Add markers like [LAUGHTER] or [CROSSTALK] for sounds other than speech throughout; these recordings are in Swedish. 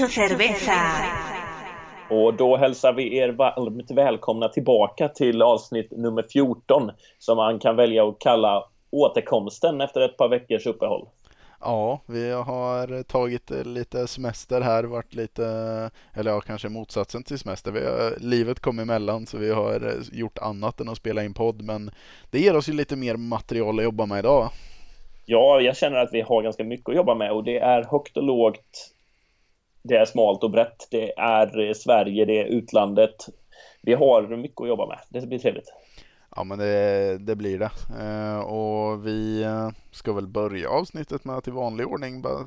Mucho cerveza. Och då hälsar vi er varmt välkomna tillbaka till avsnitt nummer 14 som man kan välja att kalla återkomsten efter ett par veckors uppehåll. Ja, vi har tagit lite semester här, varit lite, eller ja, kanske motsatsen till semester. Vi har, livet kom emellan så vi har gjort annat än att spela in podd, men det ger oss ju lite mer material att jobba med idag. Ja, jag känner att vi har ganska mycket att jobba med och det är högt och lågt. Det är smalt och brett. Det är Sverige, det är utlandet. Vi har mycket att jobba med. Det blir trevligt. Ja men det, det blir det. Eh, och vi eh, ska väl börja avsnittet med att i vanlig ordning bara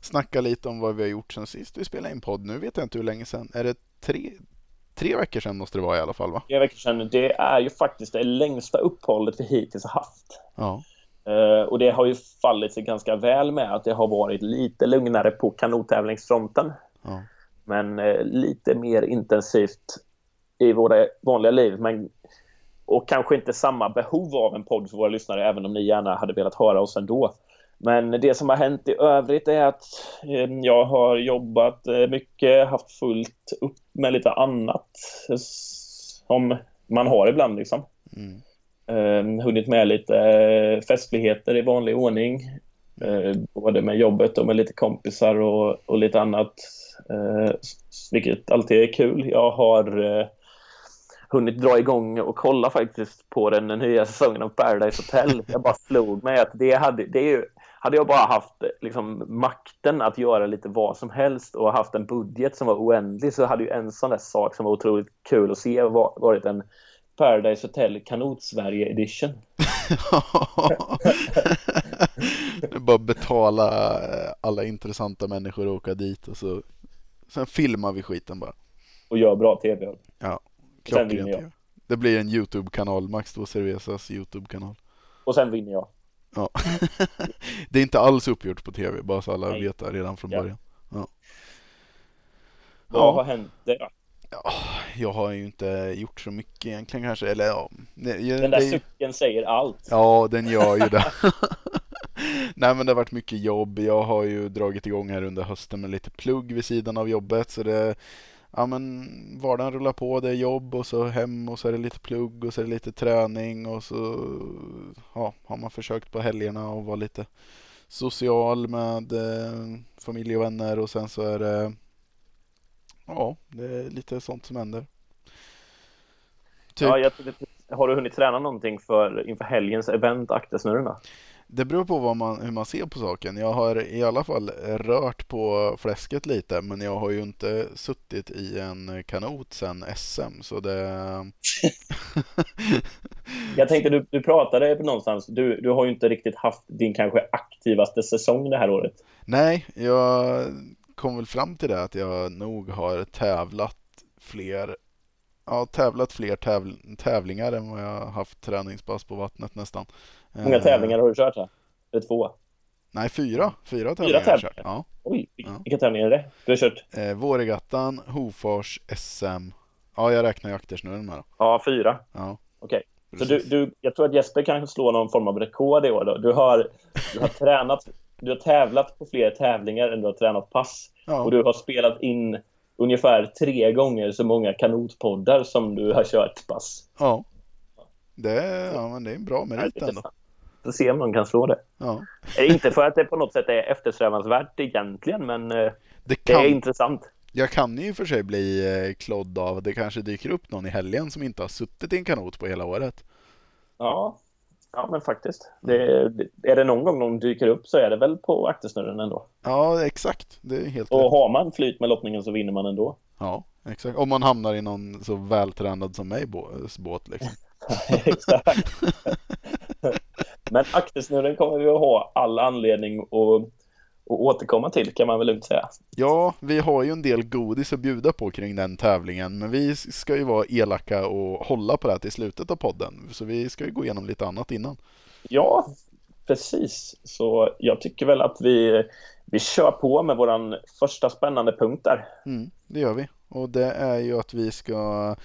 snacka lite om vad vi har gjort sen sist vi spelade in podd. Nu vet jag inte hur länge sedan. Är det tre, tre veckor sedan måste det vara i alla fall va? Tre veckor sedan. Det är ju faktiskt det längsta uppehållet vi hittills har haft. Ja. Och det har ju fallit sig ganska väl med att det har varit lite lugnare på kanottävlingsfronten. Ja. Men uh, lite mer intensivt i våra vanliga liv. Men, och kanske inte samma behov av en podd för våra lyssnare, även om ni gärna hade velat höra oss ändå. Men det som har hänt i övrigt är att uh, jag har jobbat mycket, haft fullt upp med lite annat som man har ibland liksom. Mm. Uh, hunnit med lite uh, festligheter i vanlig ordning. Uh, både med jobbet och med lite kompisar och, och lite annat eh, vilket alltid är kul. Jag har eh, hunnit dra igång och kolla faktiskt på den nya säsongen av Paradise Hotel. Jag bara slog mig att det hade, det är ju, hade jag bara haft liksom, makten att göra lite vad som helst och haft en budget som var oändlig så hade ju en sån där sak som var otroligt kul att se varit en Paradise Hotel Kanot-Sverige edition. [LAUGHS] det är bara betala eh, alla intressanta människor och åka dit och så sen filmar vi skiten bara. Och gör bra tv. Ja, klockrent Det blir en YouTube-kanal, Max 2 Cervezas YouTube-kanal. Och sen vinner jag. Ja. [LAUGHS] det är inte alls uppgjort på tv, bara så alla Nej. vet det redan från ja. början. Ja. Vad ja. har hänt där? Ja, jag har ju inte gjort så mycket egentligen kanske. Eller ja. Den där det... sucken säger allt. Ja, den gör ju det. [LAUGHS] [LAUGHS] Nej men det har varit mycket jobb. Jag har ju dragit igång här under hösten med lite plugg vid sidan av jobbet. Så det, ja men vardagen rullar på. Det är jobb och så hem och så är det lite plugg och så är det lite träning och så ja, har man försökt på helgerna och vara lite social med eh, familj och vänner och sen så är det ja, det är lite sånt som händer. Typ. Ja, jag, har du hunnit träna någonting för inför helgens event Aktersnurrorna? Det beror på vad man, hur man ser på saken. Jag har i alla fall rört på fläsket lite men jag har ju inte suttit i en kanot sedan SM så det... [LAUGHS] jag tänkte du, du pratade någonstans, du, du har ju inte riktigt haft din kanske aktivaste säsong det här året. Nej, jag kom väl fram till det att jag nog har tävlat fler Ja, tävlat fler tävl tävlingar än vad jag har haft träningspass på vattnet nästan. Hur många tävlingar har du kört här? Eller två? Nej, fyra. Fyra tävlingar fyra har jag kört. Ja. Oj, vilka ja. tävlingar är det du har kört? Eh, Vårregattan, Hofors, SM. Ja, jag räknar ju aktersnurren med då. Ja, fyra. Ja. Okej. Okay. Så du, du, jag tror att Jesper kan slå någon form av rekord i år då. Du har, du har tränat du har tävlat på fler tävlingar än du har tränat pass. Ja. Och du har spelat in ungefär tre gånger så många kanotpoddar som du har kört pass. Ja. Det ja, men det är en bra merit ändå. Så se om någon kan slå det. Ja. Inte för att det på något sätt är eftersträvansvärt egentligen, men eh, det, kan... det är intressant. Jag kan ju för sig bli eh, klodd av att det kanske dyker upp någon i helgen som inte har suttit i en kanot på hela året. Ja, Ja, men faktiskt. Det, är det någon gång någon dyker upp så är det väl på aktersnurren ändå. Ja, exakt. Det är helt Och rätt. har man flyt med lottningen så vinner man ändå. Ja, exakt. Om man hamnar i någon så vältränad som mig båt liksom. [LAUGHS] exakt. [LAUGHS] men aktersnurren kommer vi att ha all anledning att att återkomma till kan man väl lugnt säga. Ja, vi har ju en del godis att bjuda på kring den tävlingen, men vi ska ju vara elaka och hålla på det här till slutet av podden, så vi ska ju gå igenom lite annat innan. Ja, precis. Så jag tycker väl att vi, vi kör på med våran första spännande punkt där. Mm, det gör vi. Och det är ju att vi ska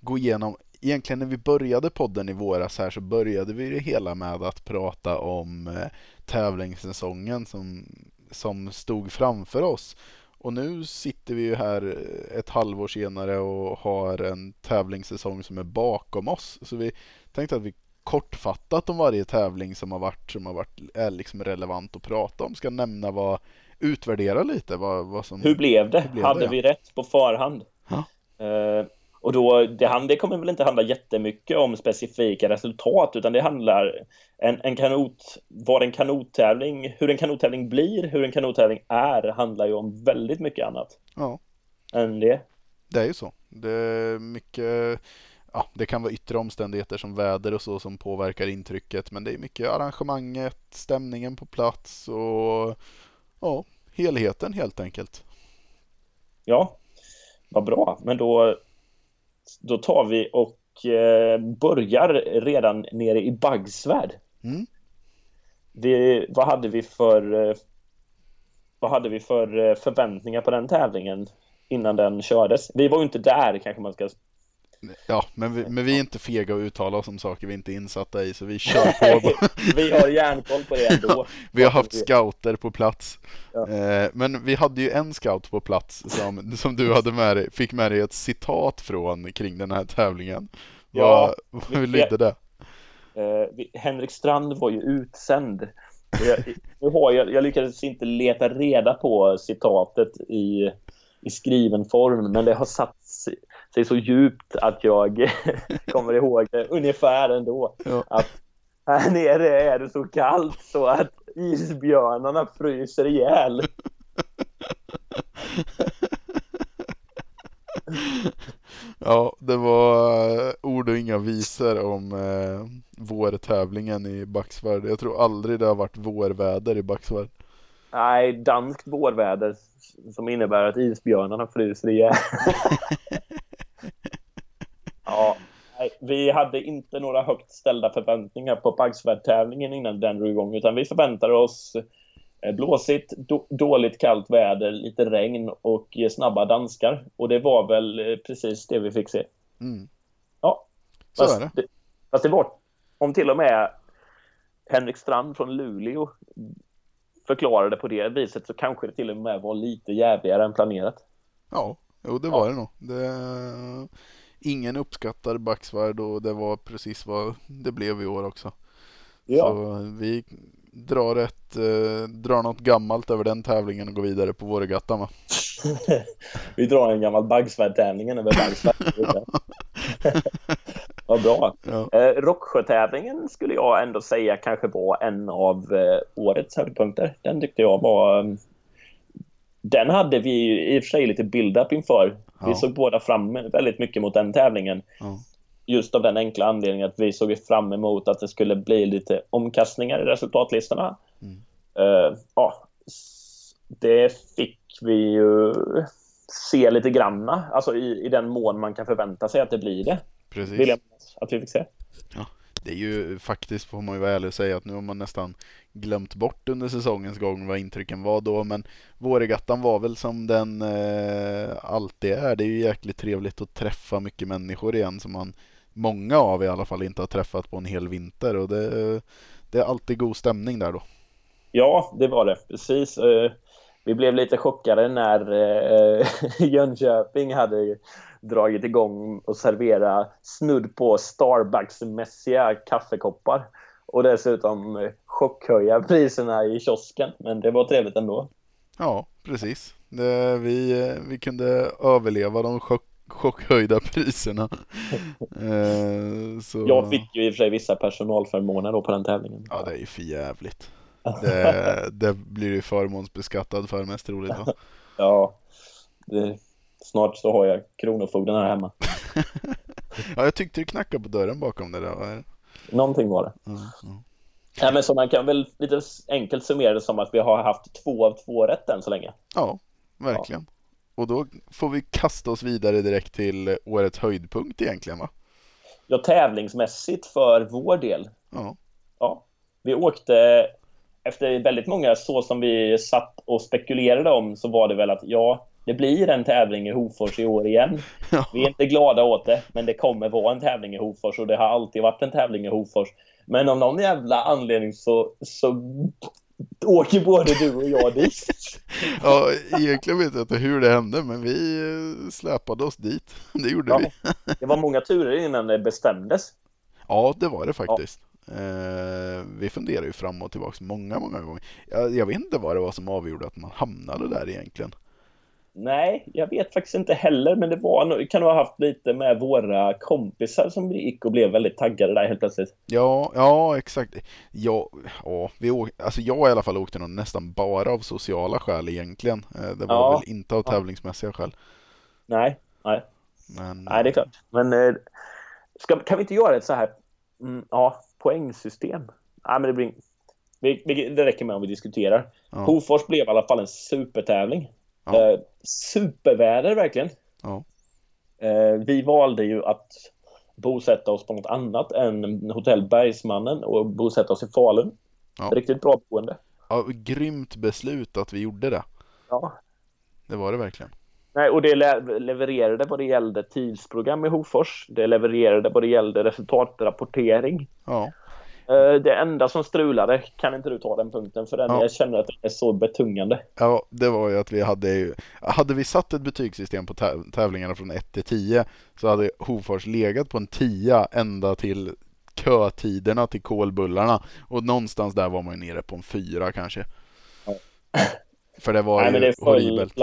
gå igenom Egentligen när vi började podden i våras här så började vi det hela med att prata om eh, tävlingssäsongen som som stod framför oss. Och nu sitter vi ju här ett halvår senare och har en tävlingssäsong som är bakom oss. Så vi tänkte att vi kortfattat om varje tävling som har varit, som har varit är liksom relevant att prata om. Ska nämna vad, utvärdera lite vad, vad som... Hur blev det? hur blev Hade det, vi rätt på förhand? Ja. Eh, och då, det, det kommer väl inte handla jättemycket om specifika resultat utan det handlar en, en kanot, vad en kanottävling, hur en kanottävling blir, hur en kanottävling är handlar ju om väldigt mycket annat Ja, än det. det är ju så. Det är mycket Ja, det kan vara yttre omständigheter som väder och så som påverkar intrycket men det är mycket arrangemanget, stämningen på plats och ja, helheten helt enkelt. Ja, vad bra. Men då, då tar vi och eh, börjar redan nere i Baggsvärd. Mm. Vi, vad hade vi för eh, vad hade vi för eh, förväntningar på den tävlingen innan den kördes? Vi var ju inte där kanske man ska Ja, men vi, men vi är inte fega att uttala oss om saker vi inte är insatta i så vi [LAUGHS] kör på. Vi har järnkoll på det ändå. Vi har haft scouter på plats. Ja. Eh, men vi hade ju en scout på plats som, som du hade med dig, fick med dig ett citat från kring den här tävlingen. Ja, Vad, hur lydde det? Eh, vi- Henrik Strand var ju utsänd. Jag, nu har jag, jag lyckades inte leta reda på citatet i, i skriven form, men det har satt sig, så djupt att jag [LAUGHS] kommer ihåg det ungefär ändå. Ja. Att här nere är det så kallt så att isbjörnarna fryser ihjäl. [LAUGHS] Ja, det var eh, ord och inga visor om eh, vårtävlingen i Backsvärd. Jag tror aldrig det har varit vårväder i Backsvärd. Nej, danskt vårväder som innebär att isbjörnarna fryser ihjäl. [LAUGHS] ja, nej, vi hade inte några högt ställda förväntningar på Baggsvärd-tävlingen innan den drog igång, utan vi förväntade oss eh, blåsigt, då, dåligt kallt väder, lite regn och eh, snabba danskar. Och det var väl eh, precis det vi fick se. Mm. Ja, Så fast är det. det. Fast det var, om till och med Henrik Strand från Luleå förklarade på det viset så kanske det till och med var lite jävligare än planerat. Ja, jo det var det nog. Det, ingen uppskattar Backsvärd och det var precis vad det blev i år också. Så vi drar, ett, eh, drar något gammalt över den tävlingen och går vidare på Vårgatan va? [LAUGHS] Vi drar en gammal Baggsvärd-tävlingen över Baggsvärd. [LAUGHS] [LAUGHS] Vad bra. Ja. Eh, Rocksjötävlingen skulle jag ändå säga kanske var en av eh, årets höjdpunkter. Den tyckte jag var... eh, Den hade vi i och för sig lite build-up inför. Vi Ja. såg båda fram väldigt mycket mot den tävlingen. Ja. Just av den enkla anledningen att vi såg fram emot att det skulle bli lite omkastningar i resultatlistorna. Mm. Eh, ja, det fick vi ju se lite granna, alltså i, i den mån man kan förvänta sig att det blir det. Precis. Vill jag att vi fick se. Det är ju faktiskt, får man ju vara ärlig och säga, att nu har man nästan glömt bort under säsongens gång vad intrycken var då. Men Vårregattan var väl som den eh, alltid är. Det är ju jäkligt trevligt att träffa mycket människor igen som man, många av i alla fall, inte har träffat på en hel vinter. Och det, det är alltid god stämning där då. Ja, det var det. Precis. Eh, vi blev lite chockade när eh, [LAUGHS] Jönköping hade dragit igång och servera snudd på Starbucks-mässiga kaffekoppar. Och dessutom chockhöja priserna i kiosken. Men det var trevligt ändå. Ja, precis. Det, vi, vi kunde överleva de chock, chockhöjda priserna. [LAUGHS] eh, så... Jag fick ju i och för sig vissa personalförmåner då på den tävlingen. Ja, det är ju för jävligt. [LAUGHS] Det, det blir ju förmånsbeskattad för mest troligt va? Ja, det, snart så har jag Kronofogden här hemma. [LAUGHS] Ja, jag tyckte du knackade på dörren bakom det där. Någonting var det. Ja, ja. Ja, men så man kan väl lite enkelt summera det som att vi har haft två av två rätt än så länge. ja, verkligen. Och då får vi kasta oss vidare direkt till årets höjdpunkt egentligen va? Ja, tävlingsmässigt för vår del. Ja, Ja, vi åkte efter väldigt många så som vi satt och spekulerade om så var det väl att ja, det blir en tävling i Hofors i år igen. [LAUGHS] ja, Vi är inte glada åt det, men det kommer vara en tävling i Hofors och det har alltid varit en tävling i Hofors. Men av någon jävla anledning så, så åker både du och jag dit. [LAUGHS] Ja, egentligen vet jag inte hur det hände, men vi eh, släpade oss dit. [LAUGHS] Det gjorde Ja. vi. Det var många turer innan det bestämdes. Ja, det var det faktiskt. Eh, vi funderade ju fram och tillbaka många, många gånger. Jag, jag vet inte vad det var som avgjorde att man hamnade där egentligen. Nej, jag vet faktiskt inte heller, men det var, kan nog ha haft lite med våra kompisar som gick och blev väldigt taggade där helt plötsligt. Ja, ja exakt. Ja, ja, vi åk, alltså jag i alla fall åkte nog nästan bara av sociala skäl egentligen. Eh, det var Ja. väl inte av tävlingsmässiga skäl. Nej, nej, Men, nej det är klart. Men eh, ska, kan vi inte göra ett så här mm, ja, poängsystem? Nej, men det, blir, det räcker med om vi diskuterar. Ja. Hofors blev i alla fall en supertävling. Ja. Eh, superväder verkligen. Ja. Eh, vi valde ju att bosätta oss på något annat än hotell Bergsmannen och bosätta oss i Falun. Ja. Riktigt bra boende. ja, grymt beslut att vi gjorde det. Ja. Det var det verkligen. Nej, och det le- levererade vad det gällde tidsprogram i Hofors. Det levererade vad det gällde resultatrapportering. Ja, Det enda som strulade, kan inte du ta den punkten för den? Ja. Jag känner att den är så betungande. ja det var ju att vi hade ju, hade vi satt ett betygssystem på täv- tävlingarna från 1 till 10 så hade Hofors legat på en 10 ända till kötiderna till kolbullarna och någonstans där var man ju nere på en 4 kanske. Ja. [CLEARS THROAT] För det var Nej, ju men det horribelt.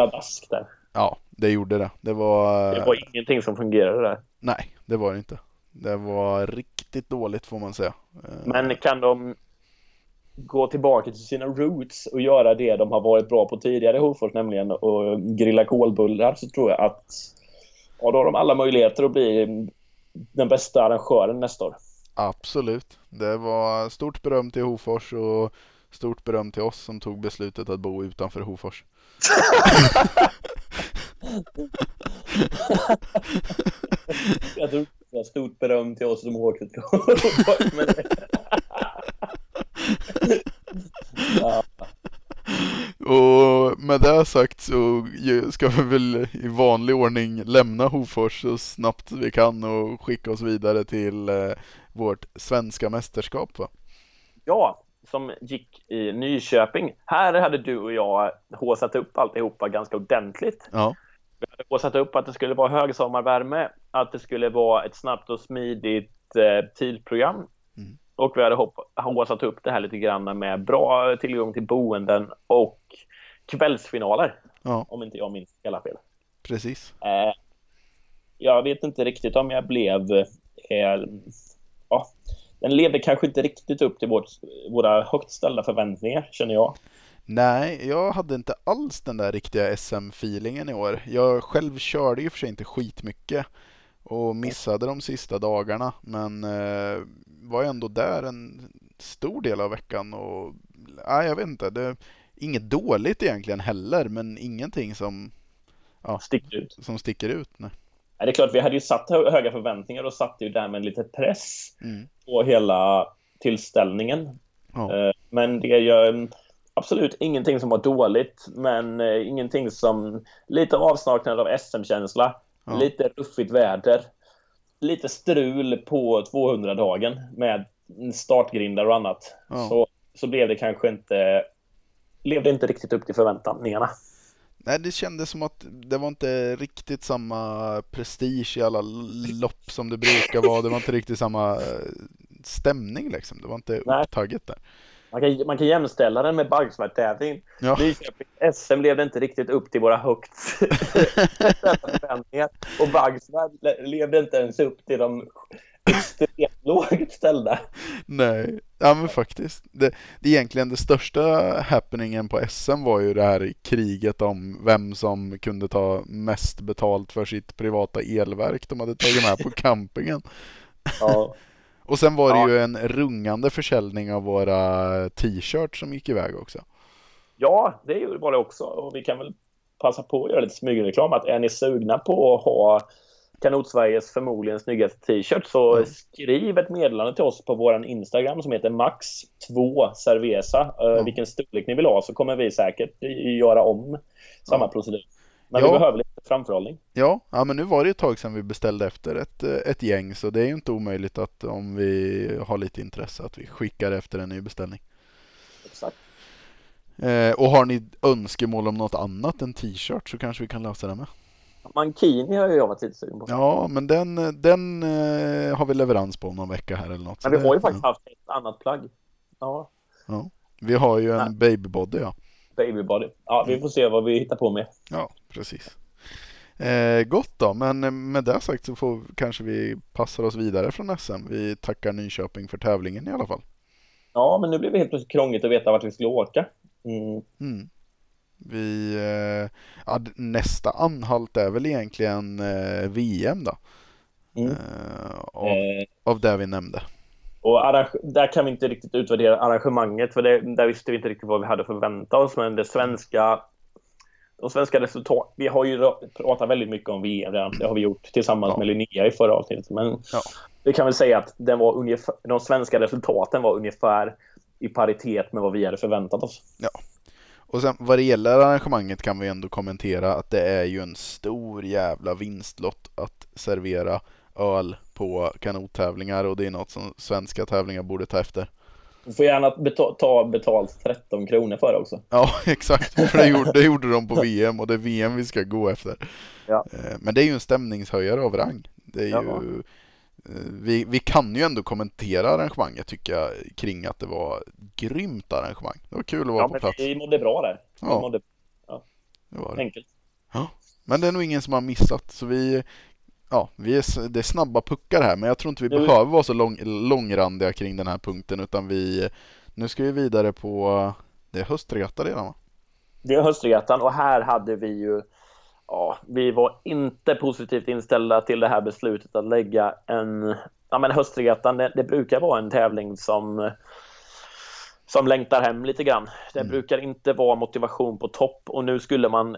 där. Ja, det gjorde det. Det var, Det var ingenting som fungerade där. nej, det var det inte. Det var riktigt dåligt får man säga. Eh, Men kan de gå tillbaka till sina roots och göra det de har varit bra på tidigare i Hofors, nämligen att grilla kolbullar, så tror jag att ja, då har de alla möjligheter att bli den bästa arrangören nästa år. Absolut. Det var stort beröm till Hofors och stort beröm till oss som tog beslutet att bo utanför Hofors. [LAUGHS] [LAUGHS] Jag tror det var stort beröm till oss som åkte till. Men... [LAUGHS] ja, Och med det sagt så ska vi väl i vanlig ordning lämna Hofors så snabbt vi kan och skicka oss vidare till eh, vårt svenska mästerskap va? ja, som gick i Nyköping. Här hade du och jag håsat upp alltihopa ganska ordentligt. Ja, Vi hade håsat upp att det skulle vara högsommarvärme, att det skulle vara ett snabbt och smidigt eh, tidprogram. Mm. Och vi hade håsat upp det här lite grann med bra tillgång till boenden och kvällsfinaler, ja om inte jag minns hela fel. precis. Eh, jag vet inte riktigt om jag blev... Eh, ja, den levde kanske inte riktigt upp till vårt, våra högt ställda förväntningar, känner jag. Nej, jag hade inte alls den där riktiga SM-feelingen i år. Jag själv körde ju för sig inte skitmycket och missade de sista dagarna men eh, var ändå där en stor del av veckan och nej, jag vet inte. Det, inget dåligt egentligen heller men ingenting som, Sticker ut. som sticker ut. Nej. Ja, det är klart, vi hade ju satt hö- höga förväntningar och satte ju därmed lite press Mm. på hela tillställningen. Ja. Eh, Men det gör absolut ingenting som var dåligt, men eh, ingenting som lite avsaknad av SM-känsla, Ja. lite ruffigt väder, lite strul på 200-dagen med startgrindar och annat. Ja. Så, så blev det kanske inte levde inte riktigt upp till förväntningarna. Nej, det kändes som att det var inte riktigt samma prestige i alla lopp som det brukar vara. Det var inte riktigt samma eh, stämning liksom. Det var inte Nej. upptagget där. Man kan, man kan jämställa den med Baggsvärd-tävlingen. Ja. Nyköping SM levde inte riktigt upp till våra högt [LAUGHS] förväntningar. Och Baggsvärd le- levde inte ens upp till de extremt lågt ställda. Nej, ja men faktiskt. Det, det egentligen det största happeningen på SM var ju det här kriget om vem som kunde ta mest betalt för sitt privata elverk de hade tagit med på campingen. Ja, [LAUGHS] Och sen var det Ja. ju en rungande försäljning av våra t-shirts som gick iväg också. ja det var det också. Och vi kan väl passa på att göra lite smygreklam. Att är ni sugna på att ha Kanot-Sveriges förmodligen snyggaste t-shirt så Mm. skriv ett meddelande till oss på vår Instagram som heter max2cerveza. Uh, Mm. Vilken storlek ni vill ha så kommer vi säkert göra om samma Ja. procedur. Men Ja. vi behöver lite framförhållning. Ja, ja, men nu var det ett tag sedan vi beställde efter ett, eh, ett gäng så det är ju inte omöjligt att om vi har lite intresse att vi skickar efter en ny beställning. Exakt. Eh, och har ni önskemål om något annat än t-shirt så kanske vi kan lösa det med. Mankini har ju jag varit lite sugen på. Ja, men den, den eh, har vi leverans på om någon vecka här eller något. Men vi har ju faktiskt haft ett annat plagg. Ja, Ja. Vi har ju en Ja. babybody ja. Babybody. Ja, vi får se vad vi hittar på med. Ja, precis. Eh, gott då, men med det sagt så får kanske vi passar oss vidare från SM. Vi tackar Nyköping för tävlingen i alla fall. Ja, men nu blev det helt plötsligt krångligt att veta vart vi skulle åka. Mm. Mm. Vi, eh, ja, nästa anhalt är väl egentligen eh, VM då. Mm. Eh, av, Eh, av det vi nämnde. Och där kan vi inte riktigt utvärdera arrangemanget, för det, där visste vi inte riktigt vad vi hade förväntat oss. Men det svenska, de svenska resultat, vi har ju ra- pratat väldigt mycket om VM redan. Det har vi gjort tillsammans Ja. med Linnea i förra avsnittet. Men Ja. vi kan väl säga att den var ungefär, de svenska resultaten var ungefär i paritet med vad vi hade förväntat oss. Och sen vad det gäller arrangemanget kan vi ändå kommentera att det är ju en stor jävla vinstlott att servera öl på kanottävlingar och det är något som svenska tävlingar borde ta efter. Du får gärna beta- ta betalt 13 kronor för det också. Ja, [LAUGHS] exakt. För det gjorde, det gjorde de på VM och det är VM vi ska gå efter. Ja. Eh, Men det är ju en stämningshöjare av rang. Det är Ja. ju, eh, vi, vi kan ju ändå kommentera arrangemanget tycker jag kring att det var grymt arrangemang. Det var kul att vara Ja, på plats. vi mådde bra där. Vi Ja. mådde Det var det. enkelt. Men det är nog ingen som har missat. Så vi, ja, vi är, det är snabba puckar här. Men jag tror inte vi behöver vara så lång, långrandiga kring den här punkten. Utan vi, nu ska vi vidare på, det är höstregata redan va? Det är höstretan och här hade vi ju Ja, vi var inte positivt inställda till det här beslutet att lägga en Ja men höstretan, det, det brukar vara en tävling som som längtar hem lite grann. Det Mm. brukar inte vara motivation på topp och nu skulle man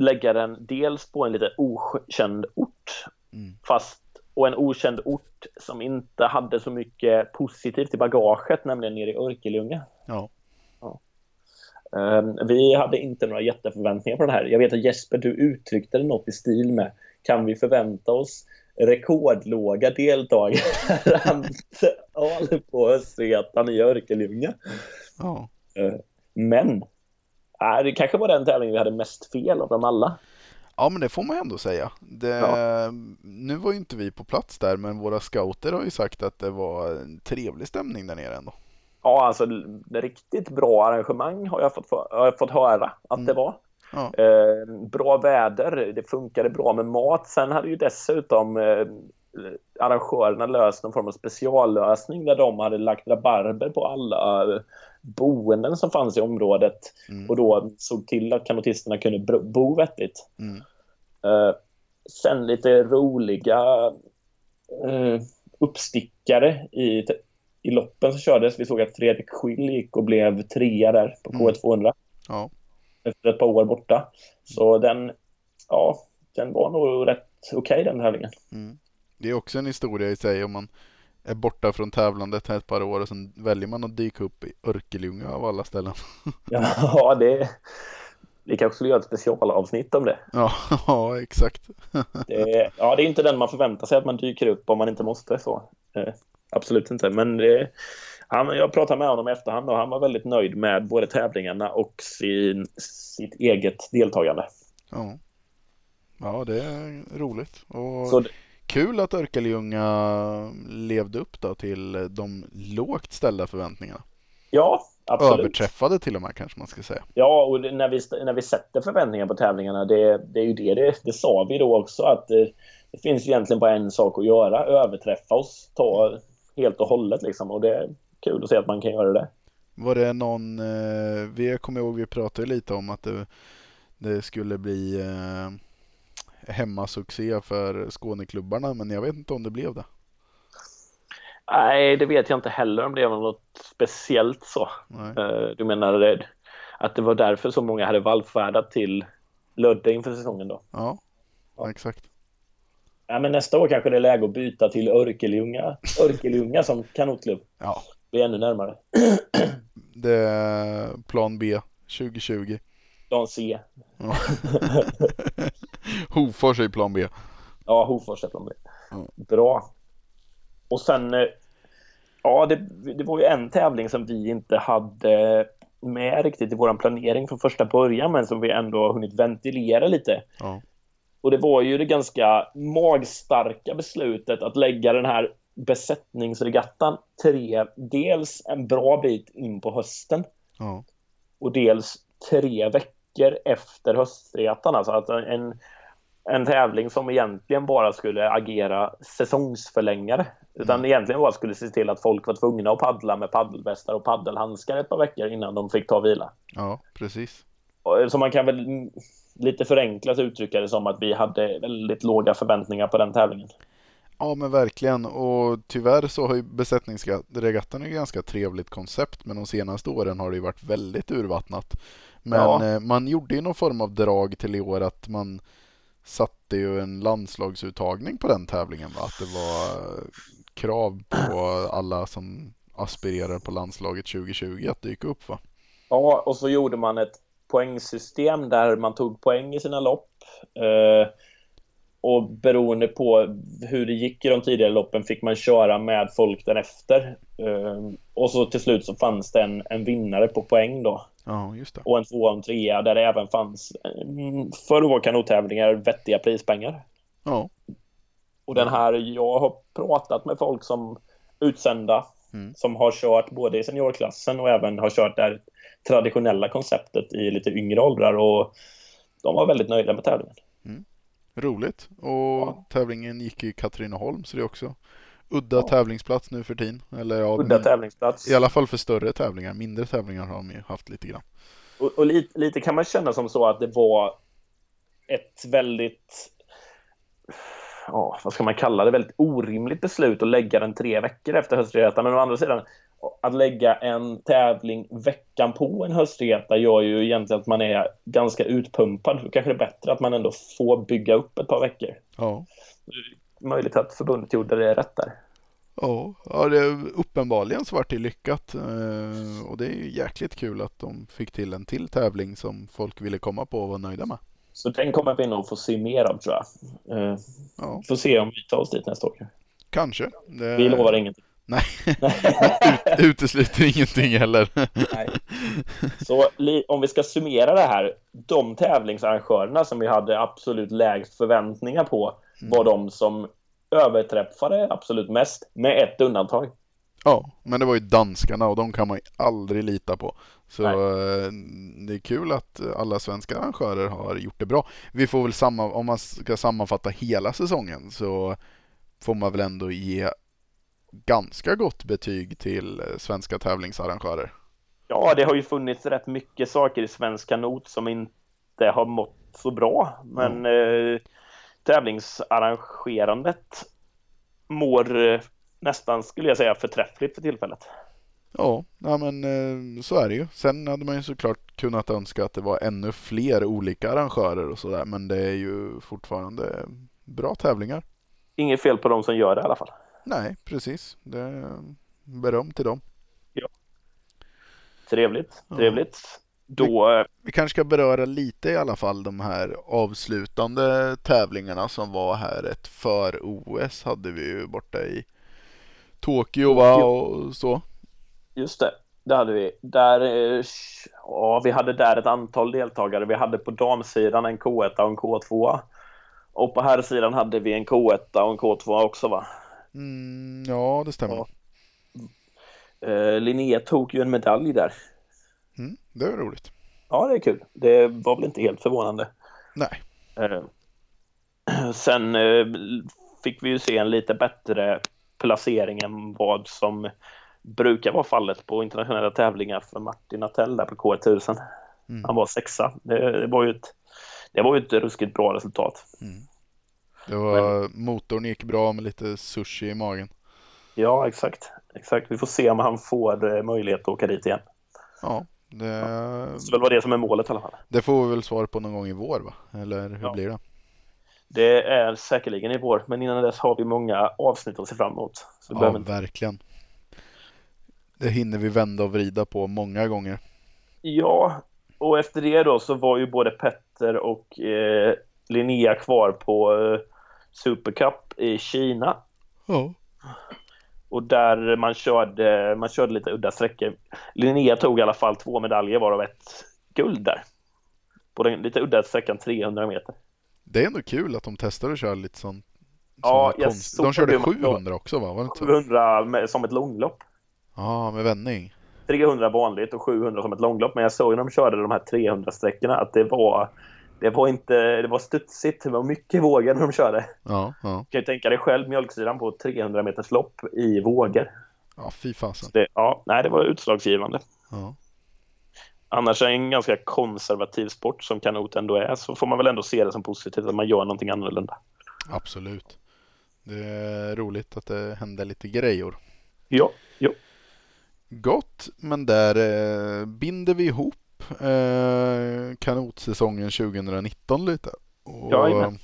lägga den dels på en lite okänd ort Mm. fast och en okänd ort som inte hade så mycket positivt i bagaget, nämligen nere i Örkelljunga. Ja. Ehm, Vi hade inte några jätteförväntningar på det här. Jag vet att Jesper, du uttryckte det något i stil med kan vi förvänta oss rekordlåga deltagarantal [LAUGHS] [LAUGHS] på Östergötland i Örkelljunga? Ja. Men det kanske var den tävlingen vi hade mest fel av dem alla. Ja men det får man ändå säga. Det, Ja. Nu var ju inte vi på plats där men våra scouter har ju sagt att det var en trevlig stämning där nere ändå. Ja, alltså riktigt bra arrangemang har jag fått, har jag fått höra att Mm. det var. Ja. Eh, bra väder, det funkade bra med mat. Sen hade ju dessutom eh, arrangörerna löst någon form av speciallösning där de hade lagt rabarber på alla boenden som fanns i området Mm. och då såg till att kanotisterna kunde bo vettigt. Mm. Eh, sen lite roliga eh, uppstickare i, i loppen som kördes. Vi såg att Fredrik Schill gick och blev trea där på Mm. K200 Ja. efter ett par år borta. Så den, ja, den var nog rätt okej den tävlingen. Mm. Det är också en historia i sig om man är borta från tävlandet ett par år och sen väljer man att dyka upp i Örkelljunga av alla ställen. [LAUGHS] Ja, det... Vi kanske skulle göra ett specialavsnitt om det. Ja, [LAUGHS] ja exakt. det. Ja, det är inte den man förväntar sig att man dyker upp om man inte måste. så. Eh, absolut inte. Men det, han, jag pratade med honom i efterhand och han var väldigt nöjd med både tävlingarna och sin, sitt eget deltagande. Ja. ja, det är roligt. Och Så det- kul att Örkelljunga levde upp då till de lågt ställda förväntningarna. Ja, absolut. Överträffade till och med kanske man ska säga. Ja, och det, när, vi, när vi sätter förväntningar på tävlingarna, det, det är ju det, det, det sa vi då också att eh, det finns egentligen bara en sak att göra, överträffa oss, ta helt och hållet liksom. Och det är kul att se att man kan göra det. Var det någon, eh, vi kommer ihåg vi pratade lite om att det, det skulle bli eh, hemmasuccé för Skåneklubbarna men jag vet inte om det blev det. Nej, det vet jag inte heller om det var något speciellt så. Nej. Eh, Du menar det, att det var därför så många hade vallfärdat till Lödde inför säsongen då? Ja, Ja. exakt. Ja, men nästa år kanske det är läge att byta till Örkelljunga, Örkelljunga som kanotklubb. Ja, Blir ännu närmare. [CLEARS THROAT] det är plan B 2020. Plan C. Ja. [LAUGHS] Hofors är plan B. Ja, Hofors är plan B. Bra. Och sen, eh, ja det, det var ju en tävling som vi inte hade med riktigt i vår planering från första början men som vi ändå har hunnit ventilera lite. Ja. Och det var ju det ganska magstarka beslutet att lägga den här besättningsregattan tre, dels en bra bit in på hösten Ja. och dels tre veckor efter höstregattan. Alltså att en, en tävling som egentligen bara skulle agera säsongsförlängare. Utan Mm. egentligen bara skulle se till att folk var tvungna att paddla med paddelvästar och paddelhandskar ett par veckor innan de fick ta vila. ja, precis. Och- Så man kan väl lite förenklat uttrycka det som att vi hade väldigt låga förväntningar på den tävlingen. Ja men verkligen och tyvärr så har ju besättningsregattan ett ganska trevligt koncept men de senaste åren har det ju varit väldigt urvattnat. Men Ja. eh, man gjorde ju någon form av drag till i år att man satte ju en landslagsuttagning på den tävlingen va? Att det var eh, krav på alla som aspirerar på landslaget 2020 att dyka upp va? Ja, och så gjorde man ett poängsystem där man tog poäng i sina lopp. Eh, och beroende på hur det gick i de tidigare loppen fick man köra med folk därefter. Eh, och så till slut så fanns det en, en vinnare på poäng då. Ja just det. Och en tvåa och en trea där det även fanns mm, för vår kanottävlingar vettiga prispengar. Ja. Och den här, jag har pratat med folk som utsända Mm. som har kört både i seniorklassen och även har kört det traditionella konceptet i lite yngre åldrar och de var väldigt nöjda med tävlingen. Roligt. Och Ja. tävlingen gick i Katrineholm så det är också udda Ja. tävlingsplats nu för tiden. Eller ja, Udda min- tävlingsplats. I alla fall för större tävlingar. Mindre tävlingar har de ju haft lite grann. Och, och lite, lite kan man känna som så att det var ett väldigt ja, vad ska man kalla det, väldigt orimligt beslut att lägga den tre veckor efter höstregattan. Men å andra sidan, att lägga en tävling veckan på en höstregata gör ju egentligen att man är ganska utpumpad. Då kanske det är bättre att man ändå får bygga upp ett par veckor. Ja. Möjligt att förbundet gjorde det rätt där. Ja, ja det, uppenbarligen så vart det lyckat. Eh, och det är ju jäkligt kul att de fick till en till tävling som folk ville komma på och vara nöjda med. Så den kommer vi nog få se mer av tror jag. Eh, Ja, får se om vi tar oss dit nästa år. kanske. Det, Vi lovar ingenting. Nej, ut, [LAUGHS] utesluter ingenting heller. Nej. Så om vi ska summera det här. De tävlingsarrangörerna som vi hade absolut lägst förväntningar på var de som överträffade absolut mest, med ett undantag. Ja, men det var ju danskarna och de kan man ju aldrig lita på. Så Nej. eh, det är kul att alla svenska arrangörer har gjort det bra. Vi får väl samma, om man ska sammanfatta hela säsongen så får man väl ändå ge ganska gott betyg till eh, svenska tävlingsarrangörer. Ja, det har ju funnits rätt mycket saker i svensk kanot som inte har mått så bra. Men eh, tävlingsarrangerandet mår eh, nästan, skulle jag säga, förträffligt för tillfället. Ja, ja men eh, så är det ju. Sen hade man ju såklart kunnat önska att det var ännu fler olika arrangörer och sådär. Men det är ju fortfarande bra tävlingar. Inget fel på de som gör det i alla fall. Nej, precis. Det är beröm till dem. Trevligt, Ja. trevligt. Då, eh, Vi kanske ska beröra lite i alla fall de här avslutande tävlingarna som var här. Ett för-OS hade vi ju borta i Tokyo va och så. just det, det hade vi. Där, ja, vi hade där ett antal deltagare. Vi hade på damsidan en K1 och en K2. Och på här sidan hade vi en K1 och en K2 också va? Mm, ja, det stämmer. Ja. Eh, Linnea tog ju en medalj där. Mm, det är roligt. Ja, det är kul. Det var väl inte helt förvånande. Nej, Eh, sen eh, fick vi ju se en lite bättre placering än vad som brukar vara fallet på internationella tävlingar för Martin Attell där på K1000. Mm. Han var sexa. Det, det, var ju ett, det var ju ett ruskigt bra resultat. Det var, motorn gick bra med lite sushi i magen. Ja, exakt. Exakt. Vi får se om han får eh, möjlighet att åka dit igen. Ja, det, Det ska väl vara det som är målet i alla fall. det får vi väl svar på någon gång i vår va? Eller hur Ja. blir det? Det är säkerligen i vår, men innan dess har vi många avsnitt att se fram emot. Så Ja, inte... verkligen. Det hinner vi vända och vrida på många gånger. Ja, och efter det då så var ju både Petter och eh, Linnea kvar på eh, Super Cup i Kina. Ja. Och där man körde, man körde lite udda sträckor. Linnea tog i alla fall två medaljer varav ett guld där. På den lite udda sträckan 300 meter. Det är ändå kul att de testar att köra lite sånt. Ja, jag konst- De körde det man- 700 också va? Var det inte så? 700 med, som ett långlopp. Ja, med vändning. 300 vanligt och 700 som ett långlopp. Men jag såg när de körde de här 300 sträckorna att det var det var inte, det var studsigt, det var mycket vågor när de körde. Ja, ja. Du kan ju tänka dig själv mjölksidan på 300 meters lopp i vågor. Ja, fy fasen. Det, ja, nej, det var utslagsgivande. Ja. Annars är det en ganska konservativ sport som kanot ändå är så får man väl ändå se det som positivt att man gör någonting annorlunda. Absolut. Det är roligt att det händer lite grejer. Ja, ja. Gott, men där eh, binder vi ihop eh, kanotsäsongen 2019 lite. Och, Jajamän.